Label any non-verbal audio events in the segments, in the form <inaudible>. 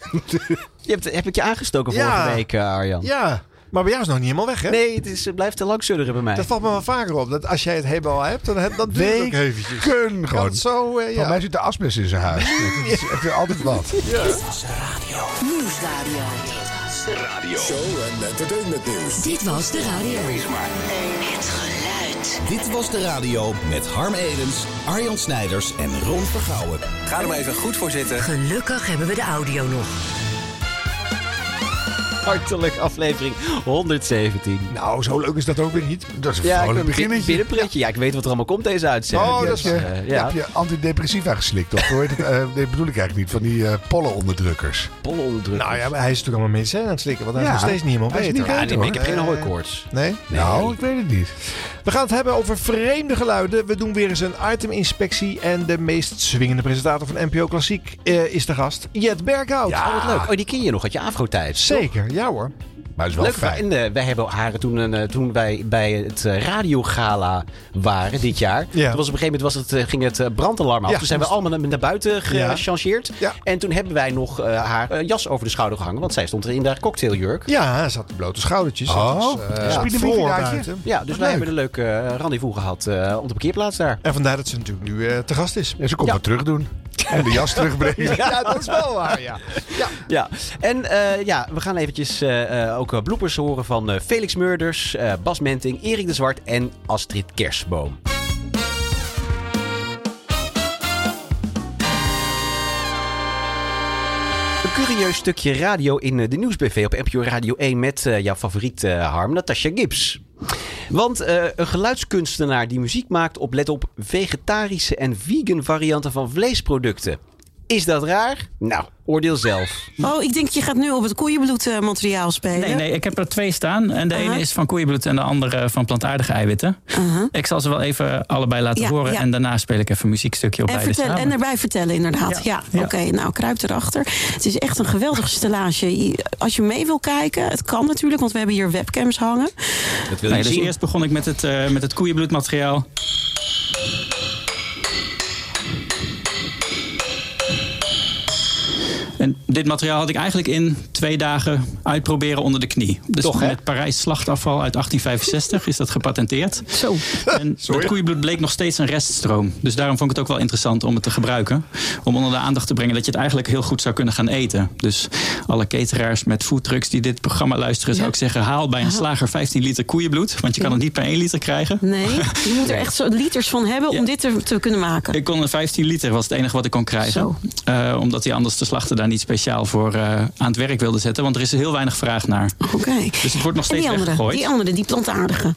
<laughs> Je hebt, heb ik je aangestoken vorige Ja. week, eh, Arjan? Ja, maar bij jou is het nog niet helemaal weg, hè? Nee, het, is, het blijft te lang sudderen bij mij. Dat valt me wel vaker op. Dat als jij het helemaal hebt, dan, heb, dan duurt het ook eventjes. Kan gewoon. zo, Van ja. mij zit de asbest in zijn huis. <laughs> Het is echt altijd wat. Nieuwsradio. Show en entertainment nieuws. Dit was de radio. Het geluid. Dit was de radio met Harm Edens, Arjan Snijders en Ron Vergouwen. Ga er maar even goed voor zitten. Gelukkig hebben we de audio nog. Hartelijk aflevering 117. Nou, zo leuk is dat ook weer niet. Dat is een Ja, ik vrolijk beginnetje. binnenpretje. Ja, ik weet wat er allemaal komt deze uitzending. Oh, dat is je. ja. ja, heb je antidepressiva geslikt, of het? Eh, nee, bedoel ik eigenlijk niet. Van die eh pollenonderdrukkers. pollen onderdrukken. Nou ja, maar hij is natuurlijk allemaal medicijnen aan het slikken, want hij is Ja. nog steeds niet helemaal beter. niet Ja, beter, nee, maar ik heb geen hooikoorts. Nee? Nou, ik weet het niet. We gaan het hebben over vreemde geluiden. We doen weer eens een iteminspectie. En de meest swingende presentator van NPO Klassiek eh, is de gast. Jet Berghout. Oh, wat leuk. Oh, die ken je nog uit je afro-tijd. Zeker, ja hoor. Maar het is wel Leuk, fijn. en eh, wij hebben haar toen, een, eh, toen wij bij het eh, radiogala waren dit jaar. Ja. Toen was op een gegeven moment was het, eh, ging het brandalarm af. Ja, toen zijn we allemaal naar, naar buiten gechangeerd. Ja. En toen hebben wij nog haar jas over de schouder gehangen. Want zij stond er in haar cocktailjurk. Ja, zat op blote schoudertjes. Oh, eh, ja. dus wij hebben een leuk eh, rendezvous gehad eh, op de parkeerplaats daar. En vandaar dat ze natuurlijk nu eh, te gast is. Ja, ze komt Ja. wat terug doen. En de jas terugbrengen. <laughs> Ja, dat is wel waar, ja. Ja, en eh, ja, we gaan eventjes eh, eh, ook eh, bloepers horen van eh, Felix Murders, eh, Bas Menting, Erik de Zwart en Astrid Kersboom. Een curieus stukje radio in de nieuwsbv op NPO Radio 1 met jouw favoriet Harm, Natasha Gibbs. Want een geluidskunstenaar die muziek maakt op, let op, vegetarische en vegan varianten van vleesproducten. Is dat raar? Nou, oordeel zelf. Oh, ik denk je gaat nu op het koeienbloedmateriaal spelen. Nee, nee, ik heb er twee staan. En de ene is van koeienbloed en de andere van plantaardige eiwitten. Ik zal ze wel even allebei laten Ja, horen. ja. En daarna speel ik even een muziekstukje op En, beide vertellen, samen. en erbij vertellen, inderdaad. Ja, Ja. oké. nou, kruip erachter. Het is echt een geweldige stellage. Als je mee wil kijken, het kan natuurlijk, want we hebben hier webcams hangen. Dat wil je Nee, dus zien. eerst begon ik met het, eh, met het koeienbloedmateriaal. En dit materiaal had ik eigenlijk in twee dagen uitproberen onder de knie. Dus Toch, met Parijs slachtafval uit 1865 is dat gepatenteerd. Zo. En <laughs> het koeienbloed bleek nog steeds een reststroom. Dus daarom vond ik het ook wel interessant om het te gebruiken. Om onder de aandacht te brengen dat je het eigenlijk heel goed zou kunnen gaan eten. Dus alle cateraars met foodtrucks die dit programma luisteren... zou ik zeggen, haal bij een slager 15 liter koeienbloed. Want je kan het niet per 1 liter krijgen. Nee, je moet er <laughs> echt zo liters van hebben om Ja. dit te, te kunnen maken. Ik kon een 15 liter, was het enige wat ik kon krijgen. Zo. Eh, omdat hij anders de slachter daar niet speciaal voor eh, aan het werk wilde zetten. Want er is heel weinig vraag naar. Oké. Dus het wordt nog En steeds die andere, weggegooid. die andere, die plantaardige.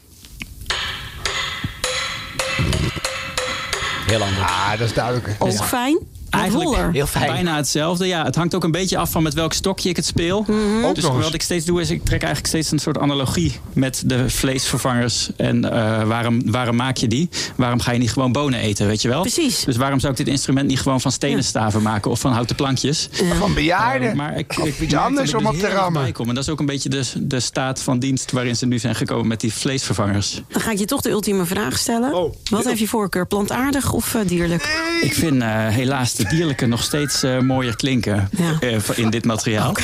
Heel anders. Ah, dat is duidelijk. Ook fijn. Eigenlijk roller. Heel fijn. Bijna hetzelfde. Ja, het hangt ook een beetje af van met welk stokje ik het speel. Mhm. Dus wat ik steeds doe is, ik trek eigenlijk steeds een soort analogie met de vleesvervangers. En eh, waarom, waarom maak je die? Waarom ga je niet gewoon bonen eten, weet je wel? Precies. Dus waarom zou ik dit instrument niet gewoon van stenen staven maken of van houten plankjes? Van bejaarden. Eh, maar ik, ik iets anders ik om dus op te rammen. En dat is ook een beetje de, de staat van dienst waarin ze nu zijn gekomen met die vleesvervangers. Dan ga ik je toch de ultieme vraag stellen. Oh. Wat heeft je voorkeur, plantaardig of eh, dierlijk? Ik vind eh, helaas de dierlijke nog steeds eh, mooier klinken Ja. eh, in dit materiaal. <laughs>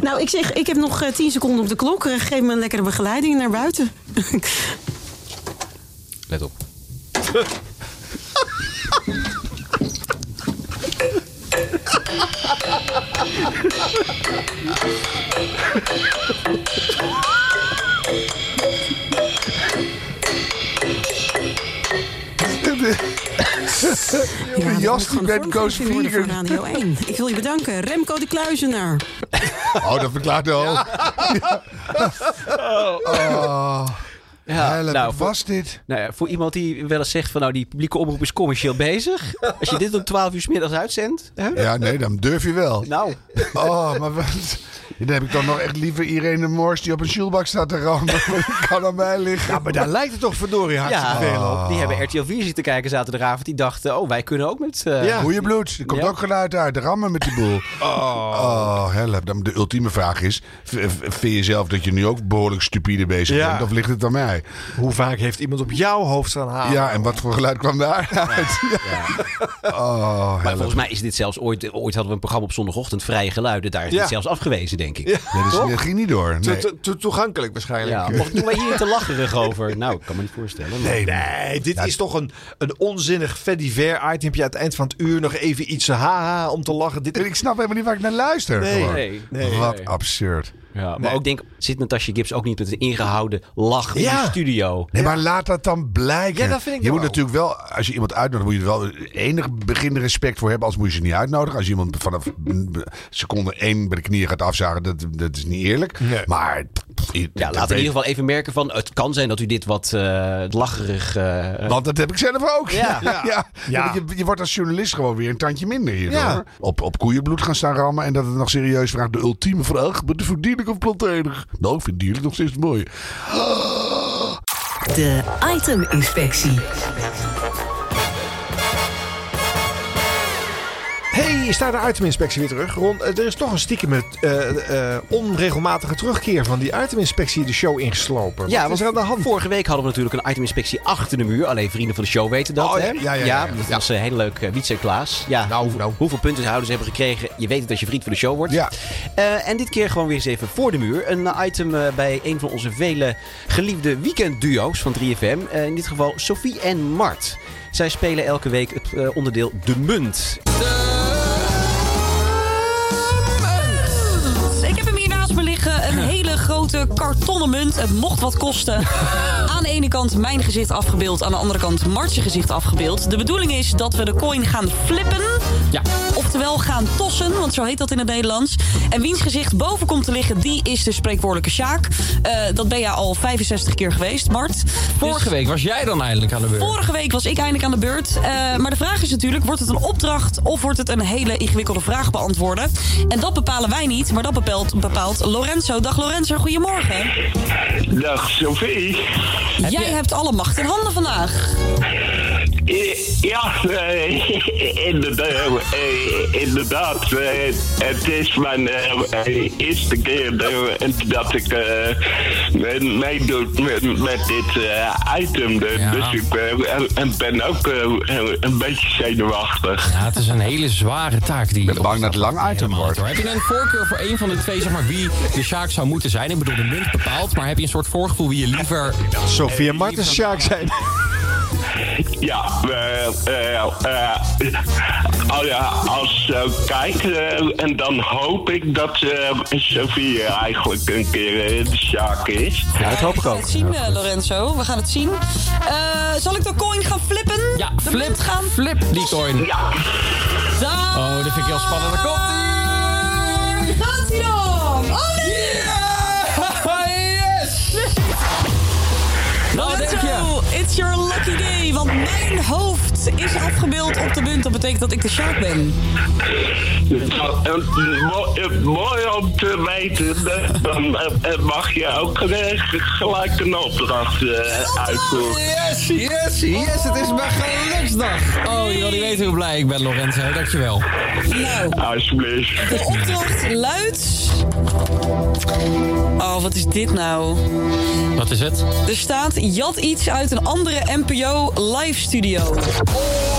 Nou, ik zeg, ik heb nog eh, 10 seconden op de klok. Eh, Geef me een lekkere begeleiding naar buiten. <laughs> Let op. <laughs> Ja, jas die met Koos. Radio 1. Ik wil je bedanken. Remco de Kluizenaar. Oh, dat verklaart. Oh, Ja, help, nou, voor, was dit? nou ja, voor iemand die wel eens zegt van nou die publieke omroep is commercieel bezig. Als je dit om 12 uur 's middags uitzendt. Hè? Ja, nee, dan durf je wel. Nou, Oh, maar wat... Dan heb ik dan nog echt liever Irene Mors die op een sjoelbak staat te rammen. <laughs> Kan aan mij liggen. Ja, maar daar lijkt het toch verdorie hartstikke ja, veel op. die hebben RTL 4 zitten kijken zaterdagavond. Die dachten, oh wij kunnen ook met... eh, Ja. Goeie bloed. Er komt Ja. ook geluid uit. De rammen met die boel. <laughs> Oh, help. Dan de ultieme vraag is... Vind je zelf dat je nu ook behoorlijk stupide bezig Ja. bent? Of ligt het aan mij? Hoe vaak heeft iemand op jouw hoofd staan halen? Ja, en wat voor geluid kwam daar uit? <laughs> Oh, Maar volgens mij is dit zelfs ooit... Ooit hadden we een programma op zondagochtend, Vrije Geluiden. Daar is Ja. dit zelfs afgewezen, denk ik. Ja. Dus dat ging niet door. Nee. te- te toegankelijk waarschijnlijk. Ja, of doen wij hier te lacherig over? Nou, ik kan me niet voorstellen. maar- Nee, nee, dit is toch een, een onzinnig fediver itempje aan het eind van het uur. Nog even iets haha om te lachen. Dit, Ik snap helemaal niet waar ik naar luister. Nee. gewoon. Nee. Nee. Wat Nee. absurd. Ja, maar Nee. ook denk, zit Natasja Gibbs ook niet met een ingehouden lach in Ja. de studio? Nee, maar laat dat dan blijken. Ja, dat vind ik je moet natuurlijk wel, als je iemand uitnodigt, moet je er wel enig begin respect voor hebben. Als moet je ze niet uitnodigen. Als je iemand vanaf seconde één bij de knieën gaat afzagen, dat, dat is niet eerlijk. Nee. Maar Ja, laat in ieder geval even merken van... Het kan zijn dat u dit wat eh, lacherig... eh, Want dat heb ik zelf ook. Ja. ja. ja. Ja. Je, je wordt als journalist gewoon weer een tandje minder hier. Ja. Op, op koeienbloed gaan staan rammen en dat het nog serieus vraagt. De ultieme vraag, ben je voor dierlijk of plantenig? Nou, ik vind dierlijk nog steeds mooi. <gasps> De iteminspectie. Hey, is daar de iteminspectie weer terug? Ron, eh, er is toch een stiekem met eh, eh, onregelmatige terugkeer van die iteminspectie de show ingeslopen. Ja, Wat is want er aan de hand? vorige week hadden we natuurlijk een iteminspectie achter de muur. Alleen vrienden van de show weten dat, Oh, hè? ja, ja, ja, ja. dat was eh, heel leuk. eh, Wietse en Klaas. Ja, Nou, hoeveel, nou. hoeveel punten ze houden ze hebben gekregen. Je weet het als je vriend van de show wordt. Ja. Eh, en dit keer gewoon weer eens even voor de muur. Een item bij een van onze vele geliefde weekendduo's van 3FM. Eh, in dit geval Sophie en Mart. Zij spelen elke week het eh, onderdeel De Munt. Grote kartonnen munt. Het mocht wat kosten. <laughs> Aan de ene kant mijn gezicht afgebeeld. Aan de andere kant Martje gezicht afgebeeld. De bedoeling is dat we de coin gaan flippen. Ja. Oftewel gaan tossen, want zo heet dat in het Nederlands. En wiens gezicht boven komt te liggen, die is de spreekwoordelijke Sjaak. Eh, dat ben je al 65 keer geweest, Mart. Vorige Dus- week was jij dan eindelijk aan de beurt. Vorige week was ik eindelijk aan de beurt. Eh, maar de vraag is natuurlijk, wordt het een opdracht of wordt het een hele ingewikkelde vraag beantwoorden? En dat bepalen wij niet, maar dat bepaalt, bepaalt Lorenzo. Dag Lorenzo, goedemorgen. Dag Sophie. Jij hebt alle macht in handen vandaag. Eh, Ja, eh, <laughs> inderdaad. eh, inderdaad eh, het is mijn eerste keer dat ik meedoe met, met dit item. Dus Ja. dus ik en ben ook een beetje zenuwachtig. Ja, het is een hele zware taak die. Ik ben bang dat het lang item wordt. Heb je een voorkeur voor een van de twee, zeg maar, wie de Sjaak zou moeten zijn? Ik bedoel, de munt bepaalt, maar heb je een soort voorgevoel wie je liever. Sophie en Martens Sjaak zijn. Ja, eh, eh, eh, oh ja, als ik zo kijk, eh, en dan hoop ik dat eh, Sophie eigenlijk een keer eh, de zaak is. Ja, dat hoop ik We gaan ook. het zien, Lorenzo. We gaan het zien. Eh, zal ik de coin gaan flippen? Ja, De flip, gaan flip die coin. Ja, Oh, dat vind ik heel spannend. Daar komt ie! gaat hij dan! Oh nee! Nou, denk it's your lucky day. Want mijn hoofd is afgebeeld op de munt. Dat betekent dat ik de Sjaak ben. Mo- mooi om te weten, dan eh, eh, mag je ook gelijk een opdracht eh, uitvoeren. Yes, yes, yes, het is mijn geluksdag. Oh, niet weten hoe blij ik ben, Lorenzo. Dankjewel. Nou, Alsjeblieft. de opdracht luidt... Oh, wat is dit nou? Wat is het? Er staat, jat iets uit een andere NPO live studio. Oh, nee.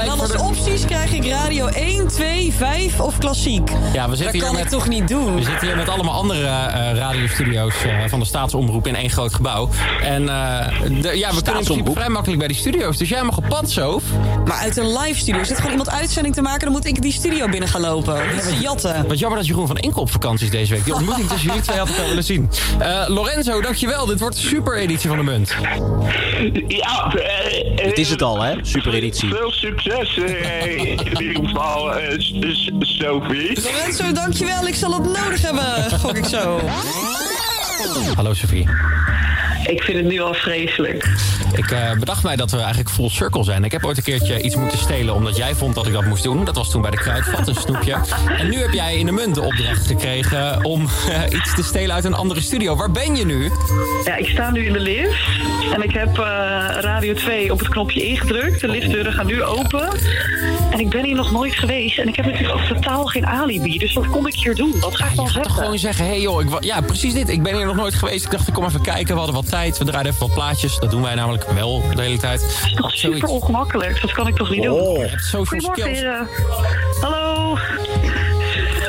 En dan als opties krijg ik radio 1, 2, 5 of klassiek. Ja, we Dat zitten hier kan met, ik toch niet doen? We zitten hier met allemaal andere eh, radiostudio's eh, van de staatsomroep in één groot gebouw. En eh, de- ja, we kunnen in principe vrij makkelijk bij die studio's. Dus jij mag op pad, Sof. Maar uit een live studio zit gewoon iemand uitzending te maken... dan moet ik die studio binnen gaan lopen. Dat is jatten. Wat jammer dat Jeroen van Inkel op vakantie is deze week. Die ontmoeting tussen jullie twee had ik wel willen zien. Eh, Lorenzo, dankjewel. Dit wordt een super editie van de munt. Ja, Het is het al, hè? Super editie. Veel succes <laughs> eh, in ieder geval, Sophie. Lorenzo, dankjewel. Ik zal het nodig hebben, gok ik zo. Hallo Sophie. Ik vind het nu al vreselijk. Ik eh, bedacht mij dat we eigenlijk full circle zijn. Ik heb ooit een keertje iets moeten stelen omdat jij vond dat ik dat moest doen. Dat was toen bij de Kruidvat, een snoepje. En nu heb jij in de munt de opdracht gekregen om eh, iets te stelen uit een andere studio. Waar ben je nu? Ja, ik sta nu in de lift en ik heb eh, Radio 2 op het knopje ingedrukt. De liftdeuren gaan nu open. En ik ben hier nog nooit geweest en ik heb natuurlijk ook totaal geen alibi. Dus wat kom ik hier doen? Wat ga ik dan Je gaat zeggen? gewoon zeggen, hé hey joh, ik, ja precies dit. Ik ben hier nog nooit geweest. Ik dacht, ik kom even kijken. We hadden wat tijd. We draaiden even wat plaatjes. Dat doen wij namelijk wel de hele tijd. Dat is toch super ongemakkelijk. Dat kan ik toch niet doen? Oh, je hebt social Goedemorgen, skills. heren. Hallo.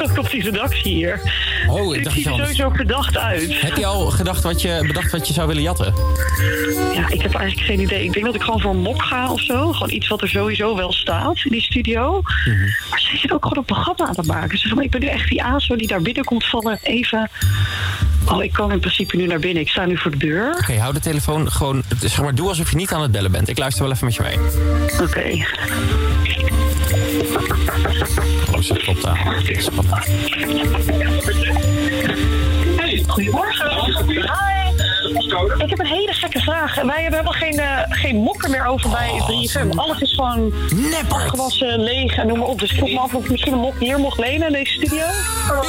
Ook op die redactie hier. Oh, ik dacht zie je er sowieso verdacht uit. Heb je al gedacht wat je, bedacht wat je zou willen jatten? Ja, ik heb eigenlijk geen idee. Ik denk dat ik gewoon voor een mok ga of zo. Gewoon iets wat er sowieso wel staat in die studio. Maar zij zit ook gewoon een programma aan het maken. Ze van, ik ben nu echt die ASO die daar binnen komt vallen. Even... Oh, ik kan in principe nu naar binnen. Ik sta nu voor de deur. Oké, hou de telefoon gewoon... Zeg maar, doe alsof je niet aan het bellen bent. Ik luister wel even met je mee. Oké. Oh, ze klopt aan. Spannend. Hey, goedemorgen. Hi. Ik heb een hele gekke vraag. Wij hebben helemaal geen, eh, geen mokken meer over bij 3FM. Alles is gewoon afgewassen, leeg en noem maar op. Dus ik vroeg me af of ik misschien een mok hier mocht lenen in deze studio.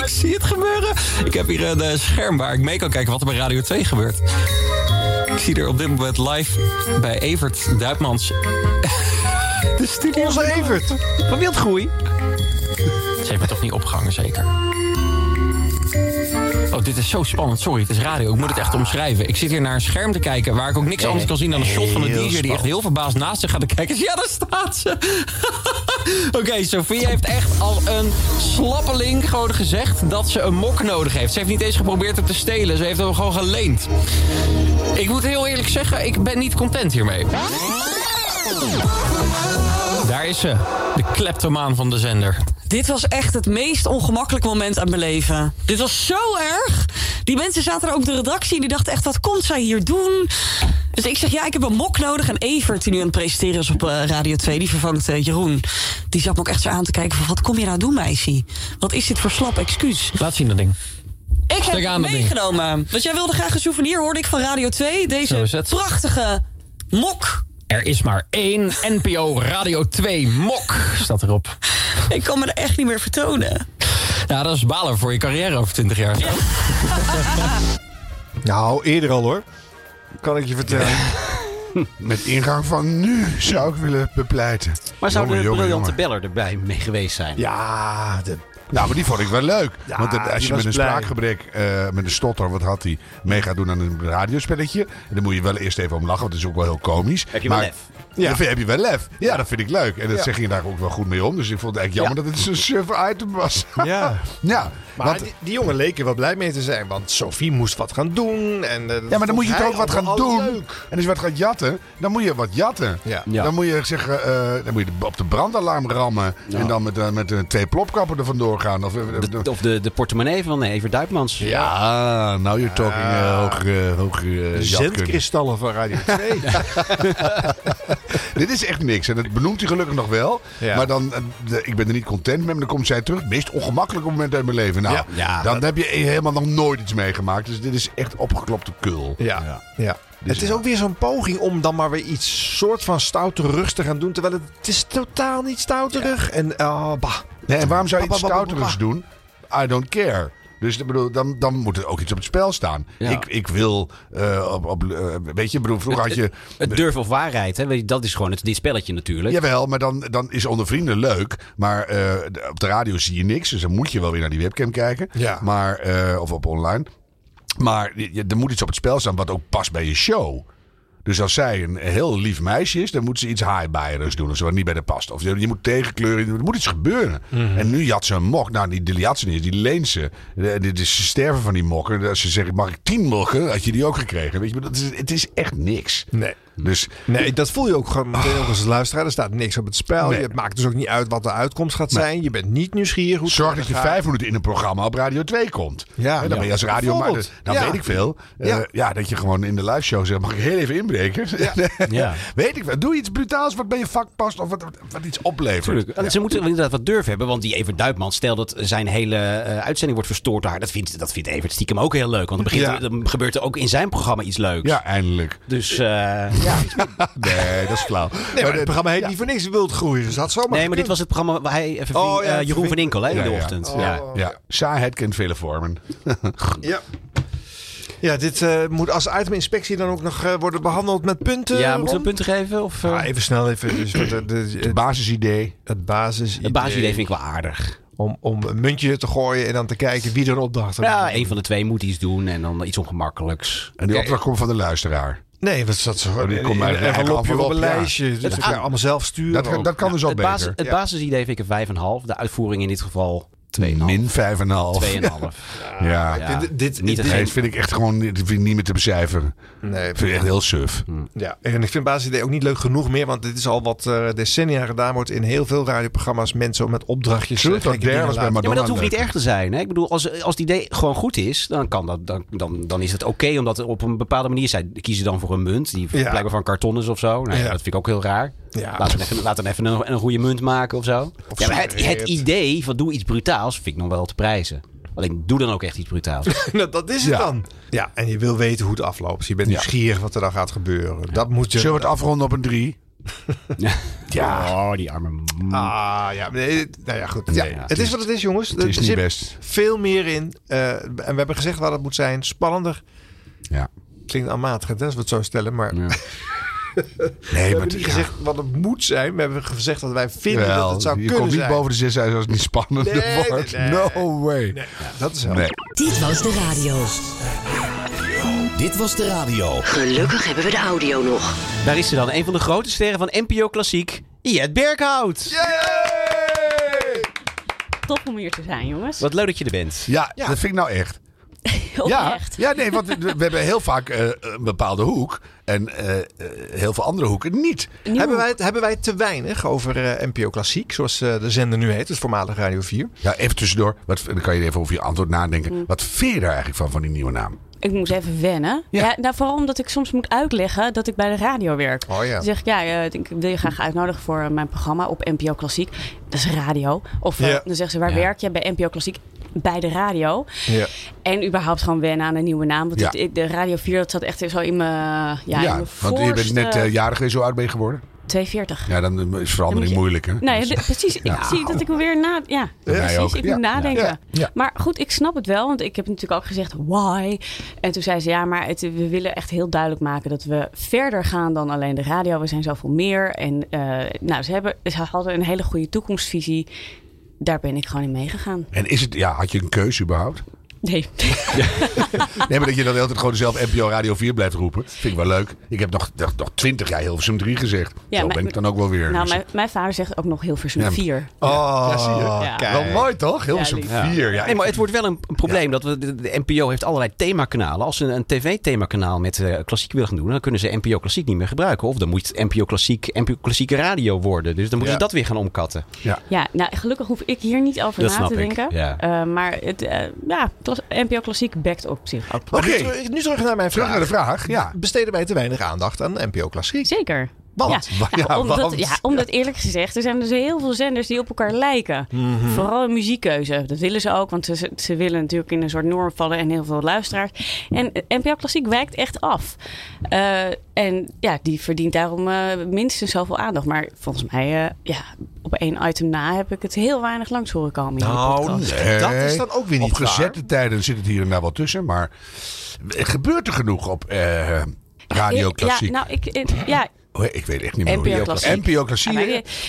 Ik zie het gebeuren. Ik heb hier een eh, scherm waar ik mee kan kijken wat er bij Radio 2 gebeurt. Ik zie er op dit moment live bij Evert Duipmans. <laughs> De studio. Onze Evert. Van Wildgroei. Ze heeft me toch niet opgehangen, zeker? Oh, dit is zo spannend. Sorry, het is radio. Ik moet het echt omschrijven. Ik zit hier naar een scherm te kijken waar ik ook niks anders kan zien dan een shot van Heel DJ die echt heel verbaasd naast zich gaat te kijken. <laughs> Ja, daar staat ze. <laughs> Oké, Sophie heeft echt al een slappeling gewoon gezegd dat ze een mok nodig heeft. Ze heeft niet eens geprobeerd het te stelen. Ze heeft hem gewoon geleend. Ik moet heel eerlijk zeggen, ik ben niet content hiermee. Daar is ze, de kleptomaan van de zender. Dit was echt het meest ongemakkelijke moment uit mijn leven. Dit was zo erg. Die mensen zaten er ook de redactie en die dachten echt, wat komt zij hier doen? Dus ik zeg, ja, ik heb een mok nodig. En Evert, die nu aan het presenteren is op eh, Radio 2, die vervangt eh, Jeroen. Die zat me ook echt zo aan te kijken van, wat kom je nou doen, meisje? Wat is dit voor slap excuus? Laat zien dat ding. Ik heb aan het meegenomen. Want jij wilde graag een souvenir, hoorde ik van Radio 2. Zo Deze prachtige mok. Er is maar één NPO Radio 2 mok, staat erop. Ik kan me er echt niet meer vertonen. Ja, dat is balen voor je carrière over 20 jaar. Nou, eerder al hoor. Kan ik je vertellen. Met ingang van nu zou ik willen bepleiten. Maar zou Jongen, de jongen, briljante jongen. beller erbij mee geweest zijn? Ja, de, Nou, maar die vond ik wel leuk. Ja, Want het- als je met een blij. spraakgebrek, eh, met een stotter, wat had hij, mee gaat doen aan een radiospelletje. En dan moet je wel eerst even om lachen, want het is ook wel heel komisch. Heb je wel Maar- lef? Ja. Dan heb je wel lef. Ja, dat vind ik leuk. En dat Ja. zeg je daar ook wel goed mee om. Dus ik vond het eigenlijk jammer dat het zo'n surfer item was. <laughs> ja. <laughs> ja, Maar want- die, die jongen leek er wel blij mee te zijn. Want Sophie moest wat gaan doen. En, eh, Ja, maar dan moet je toch ook wat gaan doen. leuk. En als je wat gaat jatten, dan moet je wat jatten. Ja. Ja. Dan moet je zeggen, eh, dan moet je op de brandalarm rammen. En dan met, met twee plopkappen er vandoor gaan. Of, eh, De, of de, de portemonnee van eh, Evert Duipmans. ja, nou you're talking uh, De jatkunde. zendkristallen van Radio 2. <laughs> <laughs> Dit is echt niks. En dat benoemt hij gelukkig nog wel. Ja. Maar dan, eh, de- ik ben er niet content mee. Maar dan komt zij terug. Het meest ongemakkelijke moment uit mijn leven. Nou, Ja. Ja, dan heb je helemaal nog nooit iets meegemaakt. Dus dit is echt opgeklopte kul. Ja, ja. Dus het is ja. ook weer zo'n poging om dan maar weer iets soort van stouterugs te gaan doen. Terwijl het, het is totaal niet stouterig. En uh, bah. Nee, en waarom zou je Ba, iets ba, ba, ba, ba, stouterigs doen? I don't care. Dus bedoel, dan, dan moet er ook iets op het spel staan. Ja. Ik, ik wil eh, op, op eh, weet je, ik bedoel, vroeger had je... Het durf of waarheid, hè? weet je, dat is gewoon het, dit spelletje natuurlijk. Jawel, maar dan, dan is onder vrienden leuk. Maar eh, op de radio zie je niks. Dus dan moet je wel weer naar die webcam kijken. Ja. Maar, eh, of op online. Maar er moet iets op het spel staan wat ook past bij je show. Dus als zij een heel lief meisje is, dan moet ze iets haaibaaiers doen. Of zo, wat niet bij de past. Of je, je moet tegenkleuren. Er moet iets gebeuren. Mhm. En nu jat ze een mok. Nou, die, die jat ze niet. Die leent ze. Dit is ze sterven van die mokken. Als ze zeggen, mag ik tien mokken? Had je die ook gekregen. Weet je, maar dat is, het is echt niks. Nee. Dus Nee, dat voel je ook gewoon meteen ook als luisteraar. Er staat niks op het spel. Nee. Het maakt dus ook niet uit wat de uitkomst gaat zijn. Je bent niet nieuwsgierig hoe Zorg dat je gaat. vijf minuten in een programma op Radio 2 komt. Ja, dan ben je als radio maar. Dan Ja. weet ik veel. Eh, Ja. ja. dat je gewoon in de live show zegt: mag ik heel even inbreken? Ja. <laughs> weet ik veel. Doe iets brutaals wat bij je vak past of wat, wat iets oplevert. Tuurlijk. Ja. Ze moeten inderdaad wat durf hebben. Want die Evert Duipman, stel dat zijn hele eh, uitzending wordt verstoord door haar. Dat vindt, dat vindt Evert stiekem ook heel leuk. Want dan, begint, Ja. dan gebeurt er ook in zijn programma iets leuks. Ja, eindelijk. Dus eh, ja. <laughs> Nee, dat is flauw. Nee, maar het programma heet niet voor niks wild groeien. Dus dat zou maar Nee, maar dit was het programma waar hij even Oh, ving, ja, eh, Jeroen van Inkel hè, in de ja. ochtend. Oh. Ja. Ja, saaiheid kent vele vormen. <laughs> Ja. Ja, dit eh, moet als iteminspectie dan ook nog eh, worden behandeld met punten. Ja, moeten we punten geven? Of? Ah, even snel even. Dus wat de, de- Het basisidee. het basis. het basisidee vind ik wel aardig. Om, om een muntje te gooien en dan te kijken wie er een opdracht heeft. Ja, een van de twee moet iets doen en dan iets ongemakkelijks. En die opdracht komt van de luisteraar. Nee, dat zo? Oh, die komt uit een envelopje op een ja. lijstje. Dus Het- dat je allemaal zelf sturen. Dat, dat kan dus ook het, beter. basis, het Ja. basisidee vind ik een 5,5. De uitvoering in dit geval 2,5. Min 5,5. 2,5. <laughs> Ja. Ja. Dit, dit, Niet dit- dat vind ik echt gewoon dit vind ik niet meer te becijferen. Nee, Ik vind het echt heel suf. Ja, en ik vind basisidee ook niet leuk genoeg meer, want dit is al wat eh, decennia gedaan wordt in heel veel radioprogramma's. Mensen met opdrachtjes. Truth eh, was bij Ja, maar dat hoeft niet erg te zijn. Hè? Ik bedoel, als, als het idee gewoon goed is, dan, kan dat, dan, dan, dan is het oké. omdat het op een bepaalde manier zij kiezen dan voor een munt. Die Ja. blijkbaar van karton is of zo. Nou, ja, Ja. Dat vind ik ook heel raar. Ja. Laten we even, laten we even een, een goede munt maken of zo. Of ja, maar het, het idee van doe iets brutaals vind ik nog wel te prijzen. Alleen doe dan ook echt iets brutaals. <laughs> Nou, dat is het Ja. dan. Ja, en je wil weten hoe het afloopt. Dus je bent Ja. nieuwsgierig wat er dan gaat gebeuren. Dat moet je. Zullen we het afronden op een 3? <laughs> ja. Oh, die arme... Ah, ja. Nee, nou ja, goed. Ja, Nee, ja, het het is wat het is, jongens. Het is er niet zit best. veel meer in. Eh, en we hebben gezegd wat het moet zijn. Spannender. Ja. Klinkt aanmatigend, hè, als we het zo stellen. Maar <laughs> Ja. we Nee, maar niet ja. gezegd wat het moet zijn. We hebben gezegd dat wij vinden Wel, dat het zou je kunnen komt niet zijn. boven de zes uit als het niet spannend Nee, nee, wordt. nee. No way. Nee, dat is Nee. helder. Dit was de radio. Dit was de radio. Gelukkig hebben we de audio nog. Daar is ze dan, een van de grote sterren van NPO Klassiek, Jet Berghout. Top om hier te zijn, jongens. Wat leuk dat je er bent. Ja, dat vind ik nou echt. <laughs> Heel Ja, echt. ja, nee, want we, hebben heel vaak eh, een bepaalde hoek en eh, eh, heel veel andere hoeken niet. Hebben wij, het, hebben wij het te weinig over eh, NPO Klassiek, zoals eh, de zender nu heet, dus voormalig Radio 4? Ja, even tussendoor. Wat, dan kan je even over je antwoord nadenken. Wat vind je daar eigenlijk van, van die nieuwe naam? Ik moest even wennen. Ja. nou, vooral omdat ik soms moet uitleggen dat ik bij de radio werk. Oh ja. Dan zeg ik, ja, eh, ik wil je graag uitnodigen voor mijn programma op NPO Klassiek. Dat is radio. Of eh, Ja. dan zeggen ze, waar Ja. werk je? Bij NPO Klassiek. Bij de radio. Ja. En überhaupt gewoon wennen aan een nieuwe naam. Want Ja. het- de Radio 4, dat zat echt zo in mijn ja, in mijn want je bent net eh, jarig geweest, zo oud ben je geworden? 42. Ja, dan is verandering Dan je- moeilijk, hè? Nee, Dus- precies. Ja. Ik zie dat ik weer na... Ja, precies. ook. Ik Ja. moet nadenken. Ja. Ja. Maar goed, ik snap het wel. Want ik heb natuurlijk ook gezegd, why? En toen zei ze, ja, maar het, we willen echt heel duidelijk maken... dat we verder gaan dan alleen de radio. We zijn zoveel meer. En eh, nou, ze, hebben, ze hadden een hele goede toekomstvisie. Daar ben ik gewoon in meegegaan. En is het, ja, had je een keuze überhaupt? Nee. <laughs> Nee, maar dat je dan de hele tijd gewoon zelf NPO Radio 4 blijft roepen. Vind ik wel leuk. Ik heb nog, nog, nog 20 jaar Hilversum 3 gezegd. Ja, Zo ben ik dan ook wel weer. Nou, Dus- mijn, mijn vader zegt ook nog Hilversum Ja. 4. Oh, ja, zie je. Ja. Wel mooi toch? Hilversum Ja, 4. Ja, nee, maar het wordt wel een, een probleem dat we, de, de NPO heeft allerlei themakanalen. Als ze een tv-themakanaal met eh, klassiek willen gaan doen, dan kunnen ze NPO Klassiek niet meer gebruiken. Of dan moet NPO Klassiek NPO Klassieke Radio worden. Dus dan moeten Ja. ze dat weer gaan omkatten. Ja, nou gelukkig hoef ik hier niet over Dat na snap te ik, denken. ja. Eh, maar het, eh, ja, NPO Klassiek backt op zich ook. Oké. nu, terug- nu terug naar mijn Terug vraag. naar de vraag. Ja. Besteden wij te weinig aandacht aan NPO Klassiek? Zeker. Want? Ja, Ja, ja, omdat, want? ja, omdat eerlijk gezegd, er zijn dus heel veel zenders die op elkaar lijken. Mhm. Vooral in muziekkeuze. Dat willen ze ook, want ze, ze willen natuurlijk in een soort norm vallen en heel veel luisteraars. En NPO Klassiek wijkt echt af. Eh, en ja, die verdient daarom eh, minstens zoveel aandacht. Maar volgens mij, eh, ja, op één item na heb ik het heel weinig langs horen komen. in de Nou, podcast. nee. dat is dan ook weer niet Op waar. gezette tijden zit het hier en daar wel tussen. Maar gebeurt er genoeg op eh, Radio Klassiek? Ja, nou, ik, ik- ja, Oh, ik weet echt niet meer. hoe NPO die- Klassiek. NPO Klassiek.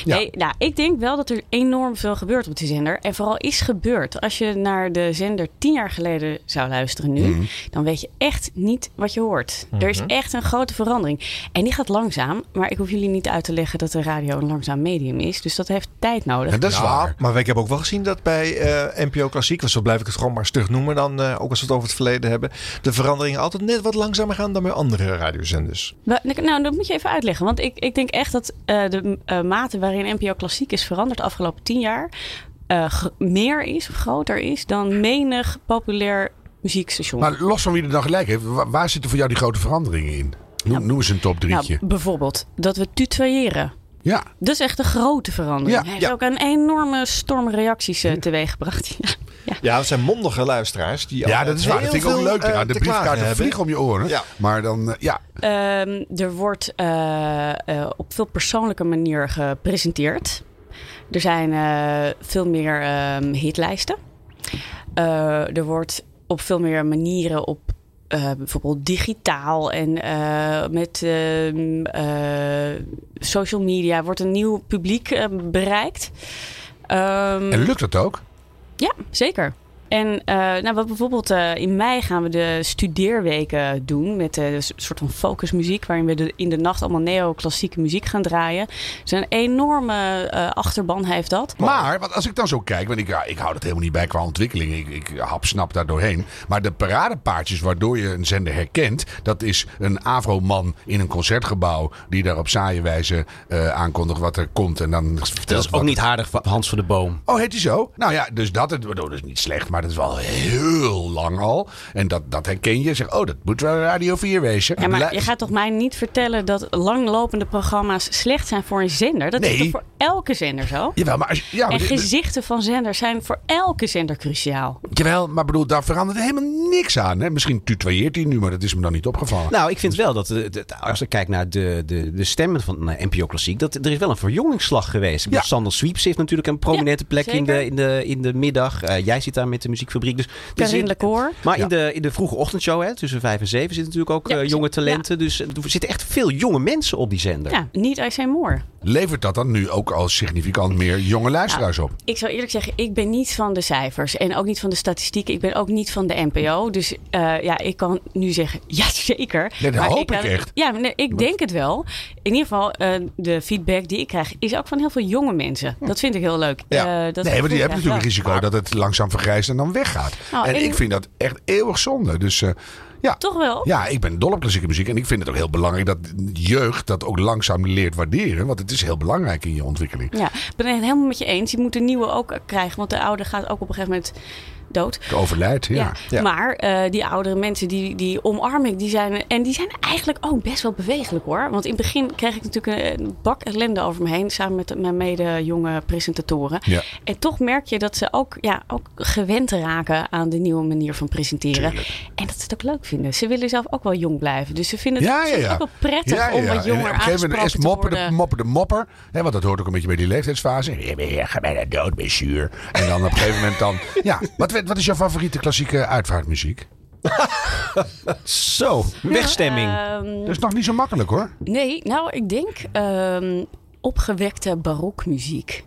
Ja, nee, nou, ik denk wel dat er enorm veel gebeurt op die zender. En vooral is gebeurd. Als je naar de zender tien jaar geleden zou luisteren nu, Mhm. dan weet je echt niet wat je hoort. Er is Mhm. echt een grote verandering. En die gaat langzaam. Maar ik hoef jullie niet uit te leggen dat de radio een langzaam medium is. Dus dat heeft tijd nodig. Ja, Maar ik heb ook wel gezien dat bij eh, NPO Klassiek, want zo blijf ik het gewoon maar stug noemen, dan eh, ook als we het over het verleden hebben, de veranderingen altijd net wat langzamer gaan dan bij andere radiozenders. Nou, dat moet je even uitleggen. Want ik, ik denk echt dat eh, de eh, mate waarin NPO Klassiek is veranderd de afgelopen tien jaar... eh, meer is, of groter is, dan menig populair muziekstation. Maar los van wie er dan gelijk heeft, wa- waar zitten voor jou die grote veranderingen in? Noem, noem eens een top drietje. Nou, bijvoorbeeld dat we tutoyeren. Ja. Is echt een grote verandering. Ja, Hij heeft ja. ook een enorme storm reacties eh, teweeggebracht. <laughs> Ja. Ja, dat zijn mondige luisteraars. Die Ja, dat is waar. heel Dat vind ik ook leuk. Ja, de briefkaarten vliegen om je oren. Ja. Maar dan, eh, ja. Ehm, er wordt eh, eh, op veel persoonlijke manier gepresenteerd. Er zijn eh, veel meer ehm, hitlijsten. Eh, er wordt op veel meer manieren op eh, bijvoorbeeld digitaal en eh, met ehm, eh, social media wordt een nieuw publiek bereikt. Ehm, En lukt dat ook? ja, zeker. En eh, nou, wat bijvoorbeeld eh, in mei gaan we de studeerweken doen met eh, een soort van focusmuziek, waarin we de, in de nacht allemaal neoclassieke muziek gaan draaien. Dus een enorme eh, achterban heeft dat. Maar wat, als ik dan zo kijk, want ik, ja, ik hou dat helemaal niet bij qua ontwikkeling. Ik, ik hap snap daar doorheen. Maar de paradepaardjes waardoor je een zender herkent, dat is een Avro-man in een concertgebouw die daar op saaie wijze eh, aankondigt wat er komt. En dan vertelt Dat is ook wat- niet aardig van Hans van de Boom. Oh, heet hij zo? Nou ja, dus dat, het- dat is niet slecht, maar dat is wel heel lang al. En dat, dat herken je. Zeg, oh, dat moet wel Radio 4 wezen. Ja, maar je gaat toch mij niet vertellen dat langlopende programma's slecht zijn voor een zender? Dat is Nee. toch voor elke zender zo? Jawel, maar, als, ja, maar en gezichten van zenders zijn voor elke zender cruciaal. Jawel, maar bedoel, daar verandert helemaal niks aan. Hè? Misschien tutoyeert hij nu, maar dat is me dan niet opgevallen. Nou, ik vind wel dat als ik kijk naar de, de, de stemmen van NPO Klassiek, dat er is wel een verjongingsslag geweest. Bedoel, Sander Sweeps heeft natuurlijk een prominente plek in de, in, de, in de middag. Eh, jij zit daar met de muziekfabriek. Dus zit- Lecour. Maar Ja. in, de, in de vroege ochtendshow, hè, tussen vijf en zeven, zitten natuurlijk ook Ja, eh, jonge talenten. Dus er zitten echt veel jonge mensen op die zender. Ja, niet I.C. Moore. Levert dat dan nu ook al significant meer jonge luisteraars op? Ik zou eerlijk zeggen, ik ben niet van de cijfers en ook niet van de statistieken. Ik ben ook niet van de NPO. Dus eh, ja, ik kan nu zeggen, <laughs> ja zeker. Nee, dat Maar hoop ik echt. Ja, maar nee, ik denk het wel. In ieder geval, eh, de feedback die ik krijg is ook van heel veel jonge mensen. Dat vind ik heel leuk. Ja. Eh, dat nee, gevoel maar die hebben krijg ik natuurlijk wel. risico dat het langzaam vergrijst en dan weggaat. Nou, en en- ik vind dat echt eeuwig zonde. Dus ja. Toch wel? Ja, ik ben dol op klassieke muziek. En ik vind het ook heel belangrijk dat jeugd dat ook langzaam leert waarderen. Want het is heel belangrijk in je ontwikkeling. Ja, ik ben het helemaal met je eens. Je moet de nieuwe ook krijgen, want de oude gaat ook op een gegeven moment dood. Ik overlijd, ja. Ja, maar eh, die oudere mensen, die, die omarm ik, die zijn, en die zijn eigenlijk ook best wel bewegelijk hoor. Want in het begin kreeg ik natuurlijk een, bak ellende over me heen, samen met mijn mede jonge presentatoren. Ja. En toch merk je dat ze ook, ja, ook gewend raken aan de nieuwe manier van presenteren. En dat ze het ook leuk vinden. Ze willen zelf ook wel jong blijven. Dus ze vinden het Ja, ja, soms ja. ook wel prettig om wat jonger op een gegeven moment is te mopper de, mopper de mopper. Hè, want dat hoort ook een beetje bij die leeftijdsfase. Je bent- dood, ben zuur. En dan op een gegeven moment dan... Ja, wat, wat is jouw favoriete klassieke uitvaartmuziek? Zo, wegstemming. Ehm, Dat is nog niet zo makkelijk hoor. Nee, nou, ik denk ehm, opgewekte barokmuziek.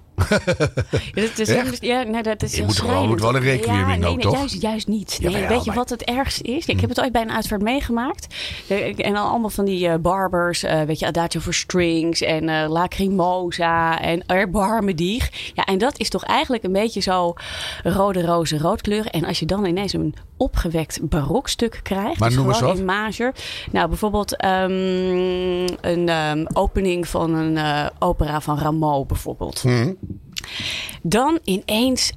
Ja, dat is, Echt? ja, dat is Je moet gewoon- moet wel een requiem ja, in nee, toch? Juist, juist niet. Nee, weet je maar- wat het ergste is? Ik heb het ooit bij een uitvaart meegemaakt. De- En dan allemaal van die eh, barbers, eh, weet je, Adagio for Strings en eh, Lacrimosa en Erbarme Dieg. Ja, en dat is toch eigenlijk een beetje zo rode roze roodkleur. En als je dan ineens een opgewekt barokstuk krijgt, Maar dus noem eens gewoon wat. in major. Nou, bijvoorbeeld ehm, een ehm, opening van een eh, opera van Rameau bijvoorbeeld. Hm. Dan ineens